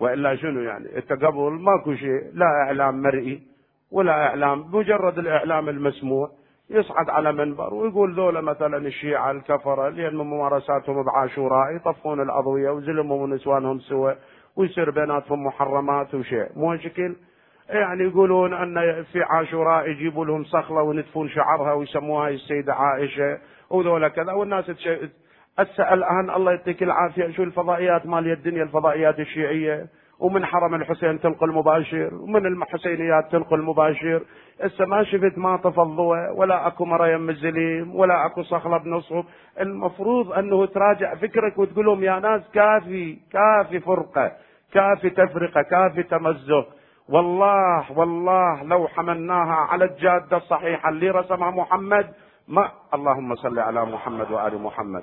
وإلا شنو يعني؟ التقبل ماكو شيء لا إعلام مرئي ولا إعلام مجرد الإعلام المسموع. يصعد على منبر ويقول ذولا مثلا الشيعة الكفرة لأن ممارساتهم بعاشوراء يطفون الأضوية وزلمهم ونسوانهم سوا ويصير بيناتهم محرمات وشيء. مو شكل يعني يقولون أن في عاشوراء يجيبوا لهم صخلة وينتفون شعرها ويسموها السيدة عائشة وذولا كذا. والناس هسه الآن الله يعطيك العافية. شو الفضائيات مال الدنيا الفضائيات الشيعية؟ ومن حرم الحسين تنقل مباشر ومن الحسينيات تنقل مباشر هسه ما شفت ما تفضوا ولا أكو مريم الزليم ولا أكو صخلة بنصب المفروض أنه تراجع فكرك وتقول لهم يا ناس كافي كافي فرقة كافي تفرقة كافي تمزق. والله والله لو حملناها على الجادة الصحيحة اللي رسمها محمد ما اللهم صل على محمد وآل محمد.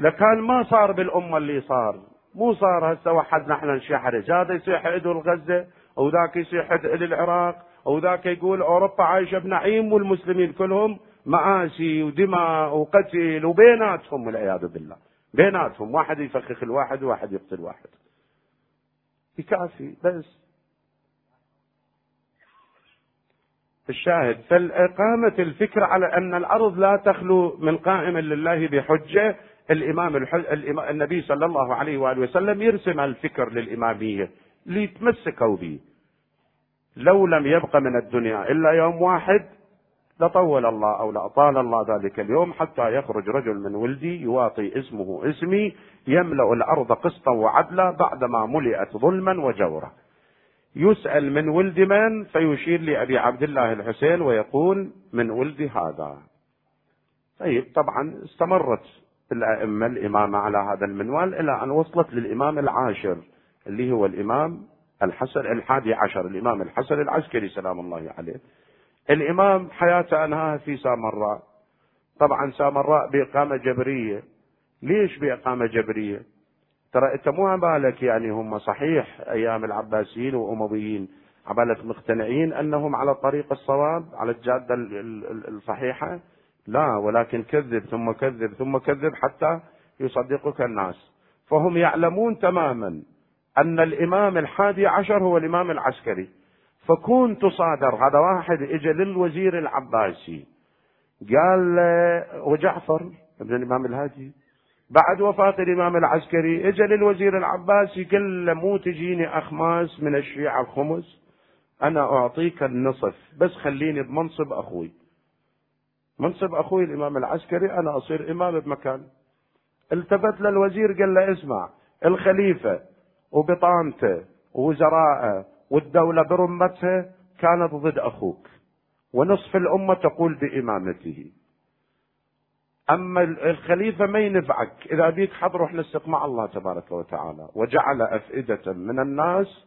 لكان ما صار بالأمة اللي صار. مو صار هسه وحد نحن نشحرج هذا يصيح إدو الغزة وذاك يصيح إلى العراق وذاك يقول أوروبا عايشة بنعيم والمسلمين كلهم مآسي ودماء وقتل وبيناتهم والعياذ بالله. بيناتهم واحد يفخخ الواحد وواحد يقتل واحد. يكافي بس. الشاهد فالإقامة الفكرة على أن الأرض لا تخلو من قائم لله بحجة الإمام النبي صلى الله عليه وآله وسلم يرسم الفكر للإمامية ليتمسكوا به لو لم يبق من الدنيا إلا يوم واحد لطول الله أو لأطال الله ذلك اليوم حتى يخرج رجل من ولدي يواطي اسمه اسمي يملأ الأرض قسطا وعدلا بعدما ملئت ظلما وجورا. يسأل من ولد من؟ فيشير لأبي عبد الله الحسين ويقول من ولد هذا. طيب طبعا استمرت الأئمة الإمامة على هذا المنوال إلى أن وصلت للإمام العاشر اللي هو الإمام الحسن الحادي عشر الإمام الحسن العسكري سلام الله عليه. الإمام حياته أنهاها في سامراء. طبعا سامراء بإقامة جبرية. ليش بإقامة جبرية؟ ترى أنت مو بالك يعني هم صحيح أيام العباسيين وأمويين. عبالك مقتنعين أنهم على طريق الصواب على الجادة الصحيحة؟ لا ولكن كذب ثم كذب ثم كذب حتى يصدقك الناس. فهم يعلمون تماما أن الإمام الحادي عشر هو الإمام العسكري. فكون تصادر. هذا واحد اجى للوزير العباسي. قال وجعفر ابن الإمام الهادي بعد وفاة الإمام العسكري اجى للوزير العباسي قال له مو تجيني أخماس من الشيعة الخمس؟ أنا أعطيك النصف بس خليني بمنصب أخوي. منصب أخوي الإمام العسكري أنا أصير إمام بمكان. التفت للوزير قال له اسمع الخليفة وبطانته ووزراءه والدولة برمتها كانت ضد أخوك ونصف الأمة تقول بإمامته. أما الخليفة ما ينفعك. إذا بيك حضر روح نسق مع الله تبارك وتعالى. وجعل أفئدة من الناس.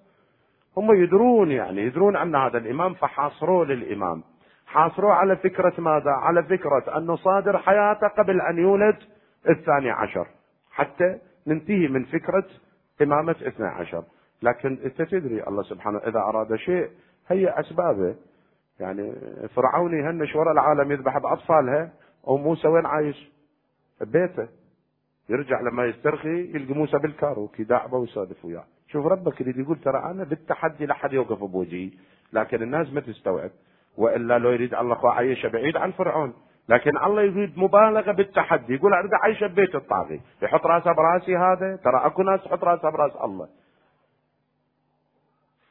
هم يدرون يعني يدرون أن هذا الإمام فحاصروه للإمام. حاصروه على فكرة ماذا؟ على فكرة أنه صادر حياته قبل أن يولد الثاني عشر. حتى ننتهي من فكرة إمامة اثنى عشر. لكن أنت تدري الله سبحانه إذا أراد شيء هي أسبابه. يعني فرعون يهنش وراء العالم يذبح بأطفالها وموسى وين عايش؟ ببيته. يرجع لما يسترخي يلقى موسى بالكاروك يداعبه ويسولف وياه. شوف ربك اللي يقول ترى أنا بالتحدي لا حد يوقف بوجهي لكن الناس ما تستوعب. وإلا لو يريد الله خو عيشه بعيد عن فرعون. لكن الله يريد مبالغة بالتحدي. يقول أريد اعيشه ببيت الطاغي. يحط راسه براسي هذا. ترى أكو ناس تحط راسه براس الله.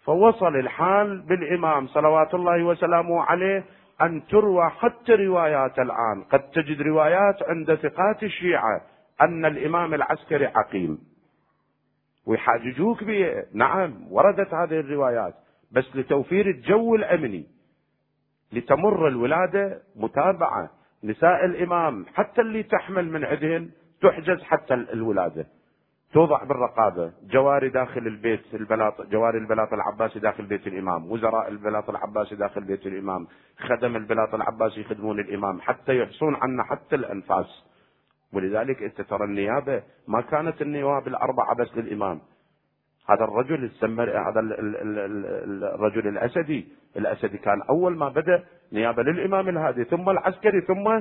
فوصل الحال بالإمام صلوات الله وسلامه عليه أن تروى حتى روايات الآن. قد تجد روايات عند ثقات الشيعة أن الإمام العسكري عقيم. ويحاججوك به نعم وردت هذه الروايات. بس لتوفير الجو الأمني. لتمر الولادة متابعة. نساء الإمام حتى اللي تحمل من عندهن تحجز حتى الولادة. توضع بالرقابة. جواري داخل البيت البلاط جواري البلاط العباسي داخل بيت الإمام. وزراء البلاط العباسي داخل بيت الإمام. خدم البلاط العباسي يخدمون الإمام. حتى يحصون عنا حتى الأنفاس. ولذلك إنت ترى النيابة ما كانت النواب الأربعة بس للإمام. هذا الرجل السمر هذا الرجل الأسدي الاسدي كان أول ما بدأ نيابة للإمام الهادي ثم العسكري ثم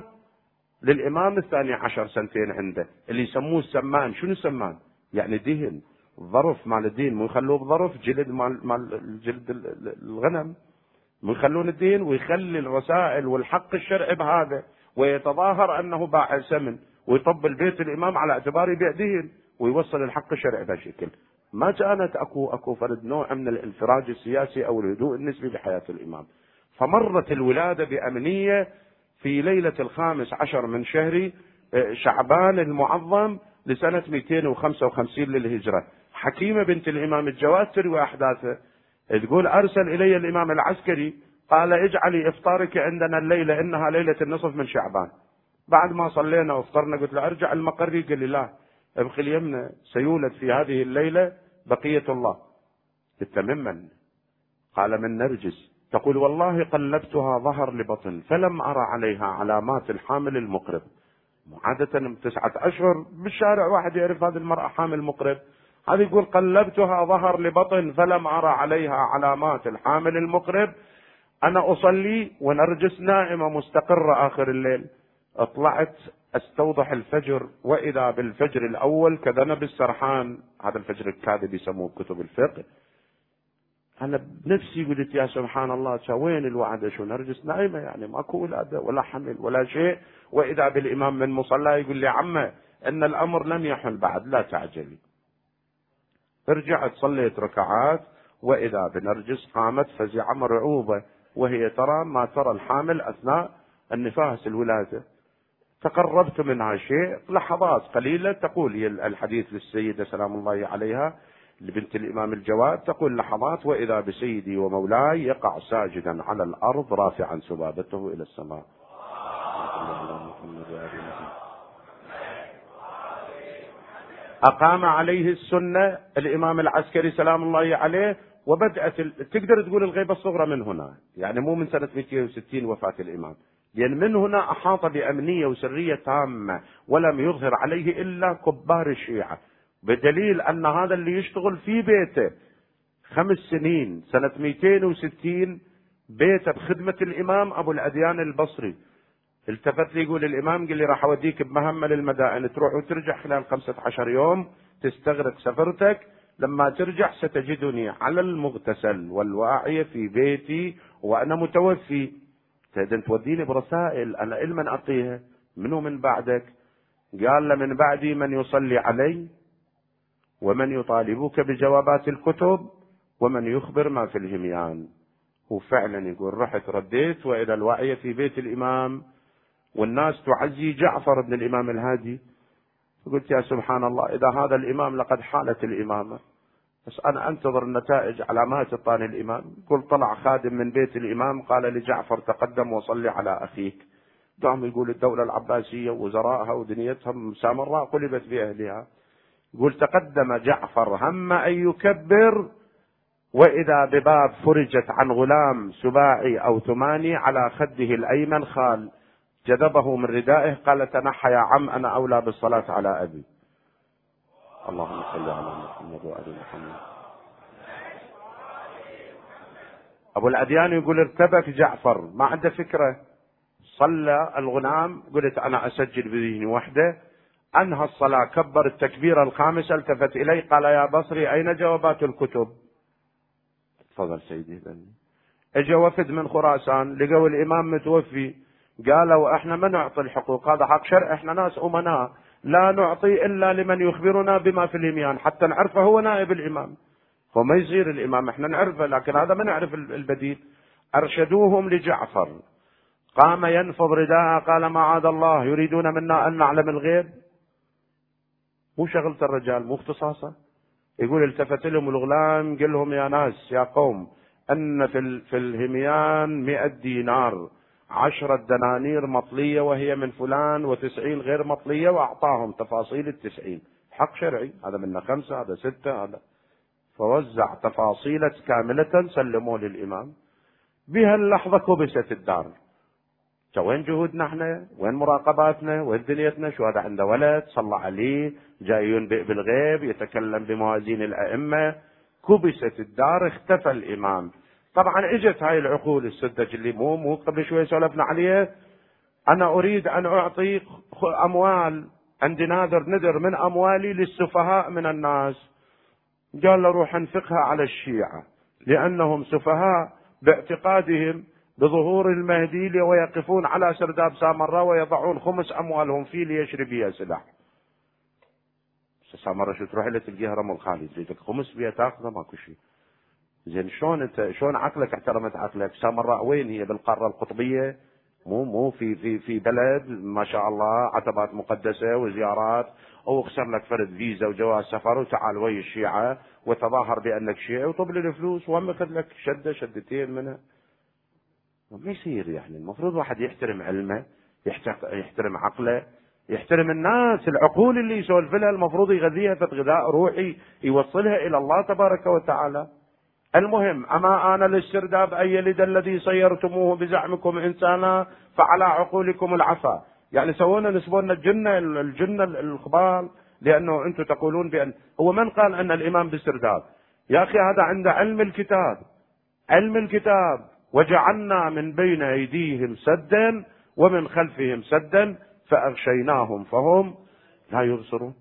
للإمام الثاني عشر سنتين عنده اللي يسموه السمان شنو السمان؟ يعني دهن ظرف مال الدين. مو يخلوه بظرف جلد مال مال جلد الغنم. مو يخلون الدين ويخلي الرسائل والحق الشرعي بهذا ويتظاهر أنه باع سمن ويطبل بيت الإمام على اعتبار يبيع دهن ويوصل الحق الشرعي بهالشكل ما كانت أكو أكو فرد نوع من الانفراج السياسي أو الهدوء النسبي بحياة الإمام. فمرت الولادة بأمنية في ليلة الخامس عشر من شهر آه، شعبان المعظم لسنة 255 للهجرة. حكيمة بنت الإمام الجواد تروي احداثه تقول أرسل إلي الإمام العسكري قال اجعلي إفطارك عندنا الليلة إنها ليلة النصف من شعبان. بعد ما صلينا وافطرنا قلت له أرجع المقري قال لي لا. ابقي اليمنى سيولد في هذه الليلة بقية الله. ممن؟ قال من نرجس. تقول والله قلبتها ظهر لبطن فلم أرى عليها علامات الحامل المقرب. عادة تسعة أشهر بالشارع واحد يعرف هذه المرأة حامل مقرب. هذه يقول قلبتها ظهر لبطن فلم أرى عليها علامات الحامل المقرب. أنا أصلي ونرجس نائمة مستقرة آخر الليل. طلعت أستوضح الفجر وإذا بالفجر الأول كذنب السرحان. هذا الفجر الكاذب يسموه كتب الفقه. أنا بنفسي قلت يا سبحان الله وين الوعد؟ شو نرجس نايمة يعني ماكو ولادة ولا حمل ولا شيء. وإذا بالإمام من مصلى يقول لي عمة إن الأمر لم يحل بعد لا تعجلي. رجعت صليت ركعات وإذا بنرجس قامت فزعه مرعوبة. وهي ترى ما ترى الحامل أثناء النفاس الولادة. تقربت منها شيء لحظات قليلة تقول الحديث للسيدة سلام الله عليها لبنت الإمام الجواد تقول لحظات وإذا بسيدي ومولاي يقع ساجدا على الأرض رافعا سبابته إلى السماء. أقام عليه السنة الإمام العسكري سلام الله عليه وبدأت تقدر تقول الغيبة الصغرى من هنا. يعني مو من سنة 260 وفاة الإمام. لأن من هنا أحاط بأمنية وسرية تامة ولم يظهر عليه إلا كبار الشيعة. بدليل أن هذا اللي يشتغل في بيته خمس سنين سنة 260 بيته بخدمة الإمام أبو الأديان البصري. التفت لي يقول الإمام قال لي راح أوديك بمهمة للمدائن تروح وترجع خلال خمسة عشر يوم تستغرق سفرتك. لما ترجع ستجدني على المغتسل والواعية في بيتي وأنا متوفي. تهدن توديني برسائل أنا المن أعطيها؟ منو من بعدك؟ قال له من بعدي من يصلي علي ومن يطالبك بجوابات الكتب ومن يخبر ما في الهميان. وفعلا يقول رحت رديت وإلى الوعي في بيت الإمام والناس تعزي جعفر بن الإمام الهادي. قلت يا سبحان الله إذا هذا الإمام لقد حالت الإمامة. بس أنا أنتظر النتائج على ما تطاني الإمام. قل طلع خادم من بيت الإمام قال لجعفر تقدم وصلي على أخيك. قام يقول الدولة العباسية وزرائها ودنيتهم سامراء قلبت بأهلها يقول تقدم جعفر هم أن يكبر وإذا بباب فرجت عن غلام سباعي أو ثماني على خده الأيمن خال جذبه من ردائه. قال تنحى يا عم أنا أولى بالصلاة على أبي. اللهم صل على محمد وآل محمد. أبو الأديان يقول ارتبك جعفر. ما عنده فكرة؟ صلى الغلام قلت أنا أسجل بذهني وحده. أنهى الصلاة. كبر التكبيرة الخامسة التفت إلي قال يا بصري أين جوابات الكتب؟ تفضل سيدي. اجى وفد من خراسان. لقوا الإمام متوفي. قالوا إحنا ما نعطي الحقوق. هذا حق شرع. إحنا ناس أمناء. لا نعطي إلا لمن يخبرنا بما في الإميان حتى نعرفه هو نائب الإمام. هو ما يصير الإمام إحنا نعرفه لكن هذا ما نعرف البديل. أرشدوهم لجعفر. قام ينفض رداءه قال معاذ الله يريدون منا أن نعلم الغيب؟ مو شغلة الرجال مو اختصاصه. يقول التفت لهم الغلام قال لهم يا ناس يا قوم أن في, في الهميان مئة دينار. عشرة دنانير مطلية وهي من فلان وتسعين غير مطلية وأعطاهم تفاصيل التسعين. حق شرعي هذا منا خمسة هذا ستة هذا. فوزع تفاصيل كاملة سلموه للإمام. بها اللحظة كبست الدار. وين جهودنا إحنا؟ وين مراقباتنا؟ وين دنيتنا؟ شو هذا عنده ولد؟ صلى عليه جاي ينبئ بالغيب يتكلم بموازين الأئمة. كبست الدار اختفى الإمام. طبعا إجت هاي العقول السذج اللي مو مو قبل شوي سولفنا عليه. أنا أريد أن أعطي أموال عندي نادر ندر من أموالي للسفهاء من الناس. قال له روح انفقها على الشيعة لأنهم سفهاء باعتقادهم بظهور المهدي ويقفون على سرداب سامراء ويضعون خمس أموالهم فيه ليشري بها سلاح سامراء شو تروح له تلقيها رمل خالي تريدك خمس بها تاخذه ماكو شيء. زين شلون انت شلون عقلك احترمت عقلك؟ سامراء وين هي؟ بالقارة القطبية؟ مو مو في في في بلد ما شاء الله عتبات مقدسة وزيارات. أو اخسر لك فرد فيزا وجواز سفر وتعال ويا الشيعة وتظاهر بأنك شيعي وطب لي الفلوس وهم لك شدة شدتين منها. ما يصير يعني. المفروض واحد يحترم علمه يحترم عقله يحترم الناس. العقول اللي يسولف لها المفروض يغذيها غذاء روحي يوصلها إلى الله تبارك وتعالى. المهم أما آن للسرداب يلد الذي صيرتموه بزعمكم إنسانا فعلى عقولكم العفا. يعني سوونا نسبونا الجنة الجنة الخبال لأنه أنتم تقولون بأن هو من قال أن الإمام بالسرداب يا أخي هذا عند علم الكتاب. علم الكتاب. وجعلنا من بين أيديهم سدا ومن خلفهم سدا فأغشيناهم فهم لا يبصرون.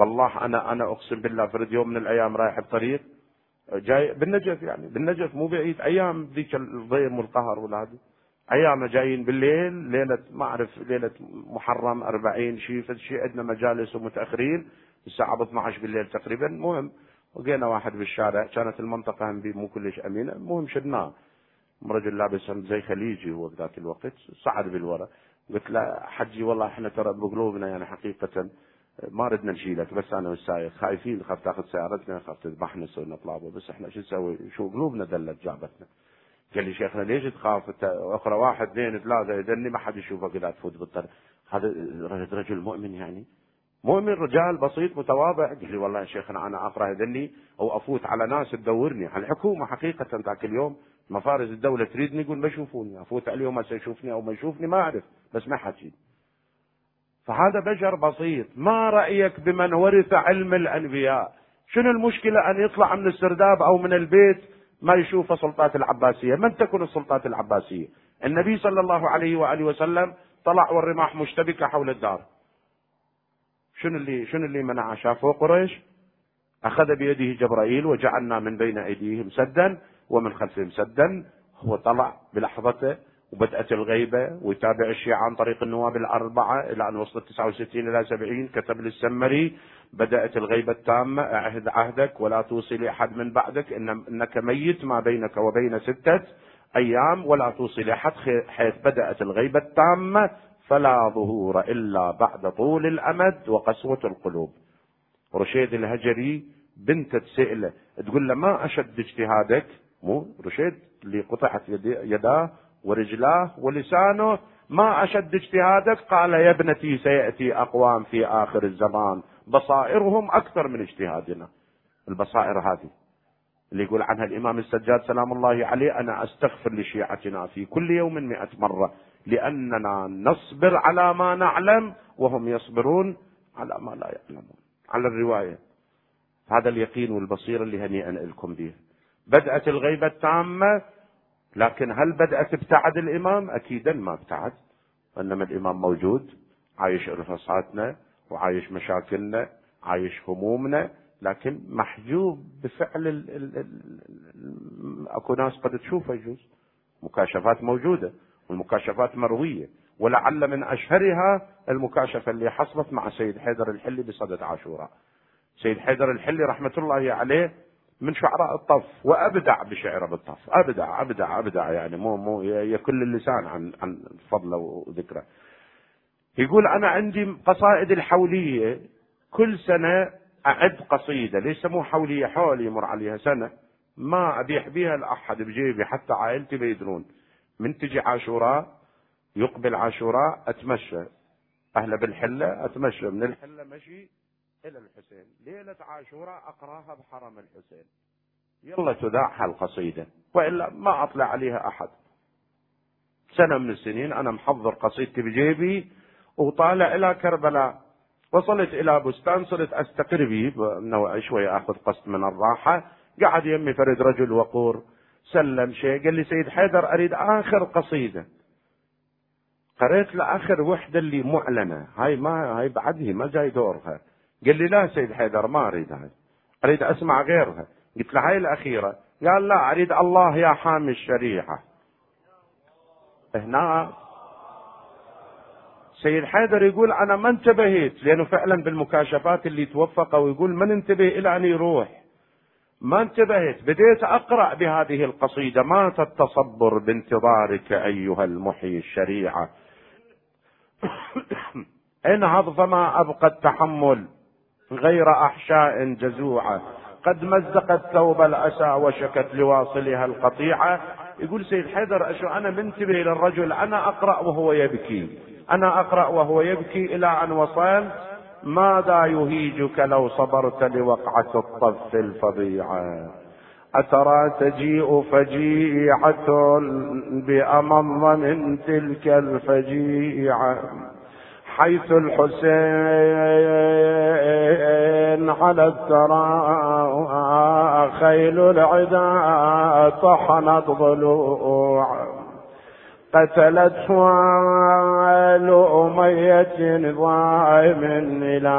والله أنا أنا أقسم بالله فرد يوم من الأيام رايح بطريق جاي بالنجف يعني بالنجف مو بعيد. أيام ذيك الضيم والقهر والهذا أيام جايين بالليل ليلة ما أعرف ليلة محرم 40 شيء شيء عندنا مجالس ومتأخرين. الساعة 12 بالليل تقريبا. المهم لقينا واحد بالشارع. كانت المنطقة هم مو كلش أمينة. المهم شدناه رجل لابس زي خليجي هو ذاك الوقت صعد بالورا. قلت له حجي والله إحنا ترى بقلوبنا يعني حقيقة. ما ردنا نشيلك بس أنا والسايق خايفين خاف تاخذ سيارتنا خاف تذبحنا نسوي نطلابه بس إحنا شو نسوي؟ شو قلوبنا دلت جابتنا. قال لي شيخنا ليش تخاف؟ أنت أخرى واحد اثنين ثلاثة يدني ما حد يشوفك إذا تفوت بالطريق. هذا رجل مؤمن يعني. مؤمن رجال بسيط متواضع. قال لي والله يا شيخنا أنا أقرأ يدني أو أفوت على ناس تدورني. على الحكومة حقيقة ذاك اليوم مفارز الدولة تريدني يقول ما يشوفوني. أفوت عليهم هسه يشوفني أو ما يشوفني ما أعرف. بس ما حكي فهذا بشر بسيط. ما رأيك بمن ورث علم الأنبياء؟ شنو المشكلة أن يطلع من السرداب أو من البيت ما يشوف السلطات العباسية؟ من تكون السلطات العباسية؟ النبي صلى الله عليه وآله وسلم طلع والرماح مشتبكة حول الدار. شنو اللي شنو اللي منع شافه قريش؟ أخذ بيده جبرائيل وجعلنا من بين أيديهم سدا ومن خلفهم سدا. هو طلع بلحظته وبدأت الغيبة ويتابع الشيعة عن طريق النواب الأربعة إلى أن وصلت 69 إلى 70 كتب للسمري بدأت الغيبة التامة أعهد عهدك ولا توصي لأحد من بعدك إن إنك ميت ما بينك وبين ستة أيام ولا توصي لأحد حيث بدأت الغيبة التامة فلا ظهور إلا بعد طول الأمد وقسوة القلوب. رشيد الهجري بنت تسأله تقول له ما أشد اجتهادك؟ مو رشيد اللي قطعت يداه ورجلاه ولسانه. ما أشد اجتهادك؟ قال يا ابنتي سيأتي أقوام في آخر الزمان. بصائرهم أكثر من اجتهادنا. البصائر هذه اللي يقول عنها الإمام السجاد سلام الله عليه أنا أستغفر لشيعتنا في كل يوم مئة مرة لأننا نصبر على ما نعلم وهم يصبرون على ما لا يعلمون. على الرواية. هذا اليقين والبصيرة اللي هنيئا لكم به. بدأت الغيبة التامة لكن هل بدأت ابتعد الإمام أكيدا ما ابتعد وإنما الإمام موجود عايش رفصاتنا وعايش مشاكلنا عايش همومنا لكن محجوب بفعل ال ال ال أكو ناس قد تشوفه يجوز مكاشفات موجودة والمكاشفات مروية ولعل من أشهرها المكاشفة اللي حصلت مع سيد حيدر الحلي بصدد عاشوراء. سيد حيدر الحلي رحمة الله عليه من شعراء الطف وأبدع بشعره بالطف أبدع أبدع أبدع يعني مو مو يكل اللسان عن عن فضله وذكره. يقول أنا عندي قصائد الحولية كل سنة أعد قصيدة ليس مو حولية؟ حول يمر عليها سنة ما أبيح بها لاحد بجيبي حتى عائلتي بيدرون من تجي عاشوراء يقبل عاشوراء أتمشى. أهلا بالحلة أتمشى. من الحلة مشي إلى الحسين. ليلة عاشوراء أقراها بحرم الحسين. يلا. تذاع هالقصيده وإلا ما أطلع عليها أحد. سنة من السنين أنا محضر قصيدتي بجيبي وطالع إلى كربلاء. وصلت إلى بستان صرت أستقر به نوع شوي آخذ قسط من الراحة. قعد يمي فرد رجل وقور. سلم شيء قال لي سيد حيدر أريد آخر قصيدة. قريت لآخر وحدة اللي معلنة. هاي ما هاي بعدها ما جاي دورها. قال لي لا سيد حيدر ما أريد هاي. أريد أسمع غيرها. قلت له هاي الأخيرة. قال لا أريد الله يا حامي الشريعه هنا سيد حيدر يقول أنا ما انتبهت لأنه فعلا بالمكاشفات اللي توفق ويقول من انتبه إلى أن يروح. ما انتبهت بديت أقرأ بهذه القصيدة. مات التصبر بانتظارك أيها المحيي الشريعه انهض فما أبقى التحمل. غير أحشاء جزوعة. قد مزقت ثوب الاسى وشكت لواصلها القطيعة. يقول سيد حيدر أشو أنا منتبه للرجل أنا أقرأ وهو يبكي. أنا أقرأ وهو يبكي إلى أن وصلت ماذا يهيجك لو صبرت لوقعة الطف الفظيعة؟ أترى تجيء فجيعة بأمض من تلك الفجيعة. حيث الحسين على الثرى خيل العدا طحنت ضلوع. قتلت آل أمية ضائم إلى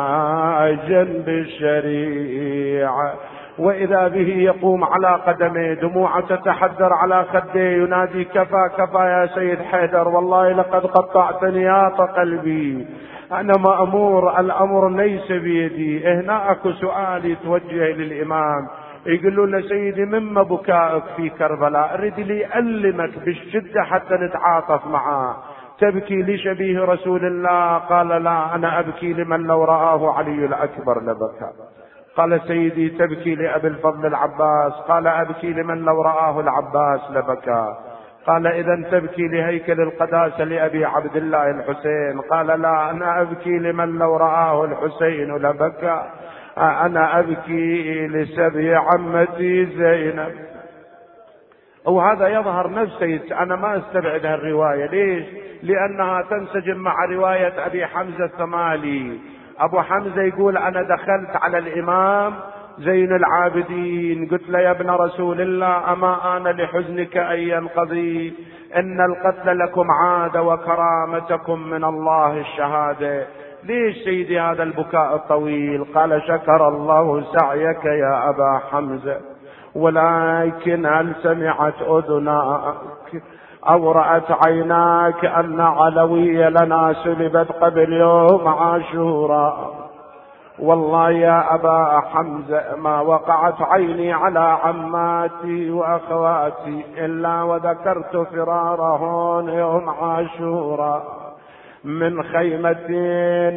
جنب الشريعة. وإذا به يقوم على قدميه دموع تتحدر على خديه ينادي كفى كفى يا سيد حيدر والله لقد قطعت نياط قلبي. أنا مأمور الأمر ليس بيدي. هنا أكو سؤال يتوجه للإمام. يقولوا له سيدي مما بكائك في كربلاء؟ أريد لي ألمك بالشدة حتى نتعاطف معاه تبكي لشبيه رسول الله. قال لا أنا أبكي لمن لو رآه علي الأكبر لبكى. قال سيدي تبكي لأبي الفضل العباس قال أبكي لمن لو رآه العباس لبكى. قال إذا تبكي لهيكل القداسة لأبي عبد الله الحسين. قال لا أنا أبكي لمن لو رآه الحسين لبكى. أنا أبكي لسبي عمتي زينب. وهذا يظهر نفسي أنا ما أستبعد هالرواية. ليش؟ لأنها تنسجم مع رواية أبي حمزة الثمالي. أبو حمزة يقول أنا دخلت على الإمام زين العابدين. قلت له يا ابن رسول الله أما آن لحزنك أن ينقضي؟ إن القتل لكم عادة وكرامتكم من الله الشهادة. ليش سيدي هذا البكاء الطويل؟ قال شكر الله سعيك يا أبا حمزة ولكن هل سمعت أذناك أو رأت عيناك أن علوي لنا سلبت قبل يوم عاشوراء والله يا أبا حمزة ما وقعت عيني على عماتي وأخواتي إلا وذكرت فرارهن يوم عاشوراء من خيمة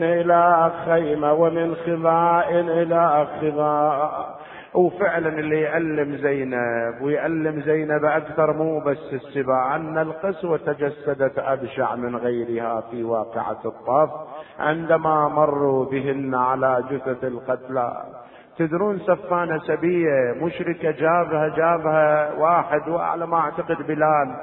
إلى خيمة ومن خباء إلى خباء وفعلا اللي يألم زينب ويألم زينب أكثر مو بس السباع أن القسوة تجسدت أبشع من غيرها في واقعة الطف عندما مروا بهن على جثث القتلى تدرون سفانة سبية مشركة جابها جابها واحد وعلى ما أعتقد بلال.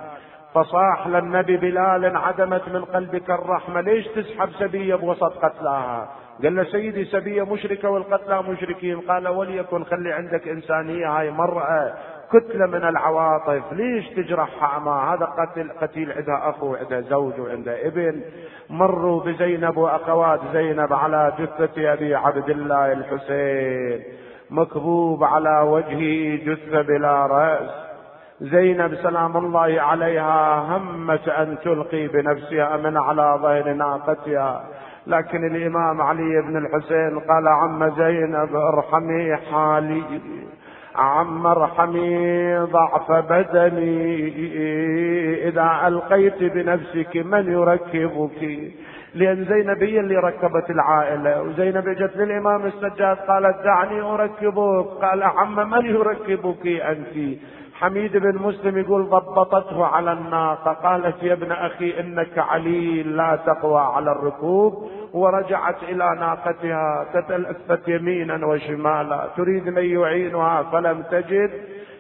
فصاح للنبي بلال عدمت من قلبك الرحمة ليش تسحب سبية بوسط قتلاها؟ قال له سيدي سبية مشركة والقتلى مشركين. قال وليكن خلي عندك إنسانية هاي مرأة كتلة من العواطف. ليش تجرح ما هذا قتل قتيل عندها أخو وعندها زوج وعندها ابن. مروا بزينب وأخوات زينب على جثة أبي عبد الله الحسين. مكبوب على وجهه جثة بلا رأس. زينب سلام الله عليها همت أن تلقي بنفسها من على ظهر ناقتها. لكن الإمام علي بن الحسين قال عم زينب ارحمي حالي عم ارحمي ضعف بدني إذا ألقيت بنفسك من يركبك. لأن زينب هي اللي ركبت العائلة وزينب جت للإمام السجاد قالت دعني أركبك. قال عم من يركبك أنت؟ حميد بن مسلم يقول ضبطته على الناقة قالت يا ابن أخي إنك عليل لا تقوى على الركوب ورجعت إلى ناقتها تتلفت يمينا وشمالا تريد من يعينها فلم تجد.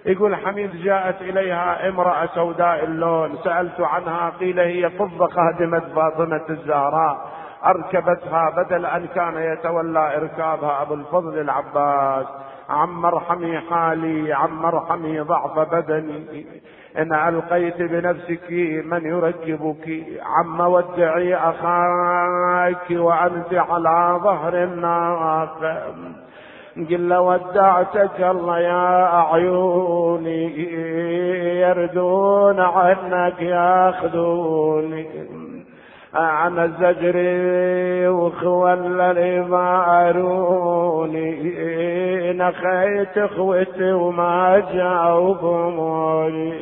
يقول حميد جاءت إليها امرأة سوداء اللون سألت عنها قيل هي فضة خادمة فاطمة الزهراء. أركبتها بدل أن كان يتولى إركابها أبو الفضل العباس. عم ارحمي حالي عم ارحمي ضعف بدني. إن ألقيت بنفسك من يركبك. عم ودعي أخاك وأنت على ظهر الناقة قل ودعتك الله يا أعيوني يردون عنك ياخذوني. عن الزجر وخولني ما أروني نخيت اخوتي وما جاوبوني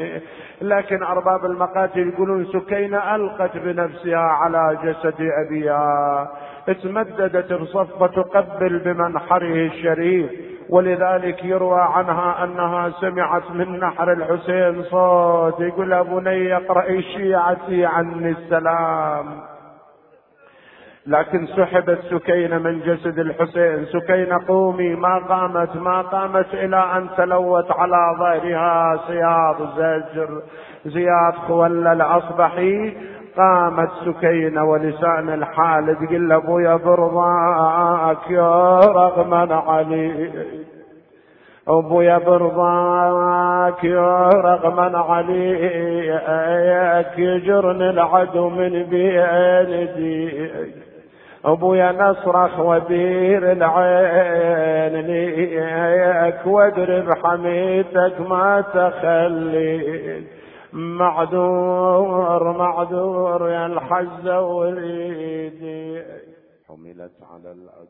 لكن أرباب المقاتل يقولون سكينة ألقت بنفسها على جسد أبيها. تمددت بصفة تقبل بمنحره الشريف. ولذلك يروى عنها أنها سمعت من نحر الحسين صوت يقول يا بني اقرأي شيعتي عني السلام. لكن سحبت سكينة من جسد الحسين. سكينة قومي ما قامت ما قامت إلى أن تلوت على ظهرها سياط زجر. زياد خول الأصبحي قامت سكينة ولسان الحال تقول ابويا برضاك يا رغما علي. ابويا برضاك يا رغما عليك يجرني العدو من بين ابويا نصرخ وبير العين ليك وادري بحميتك ما تخليك. معذور معذور يا الحزة وريدي حملت على الأكوان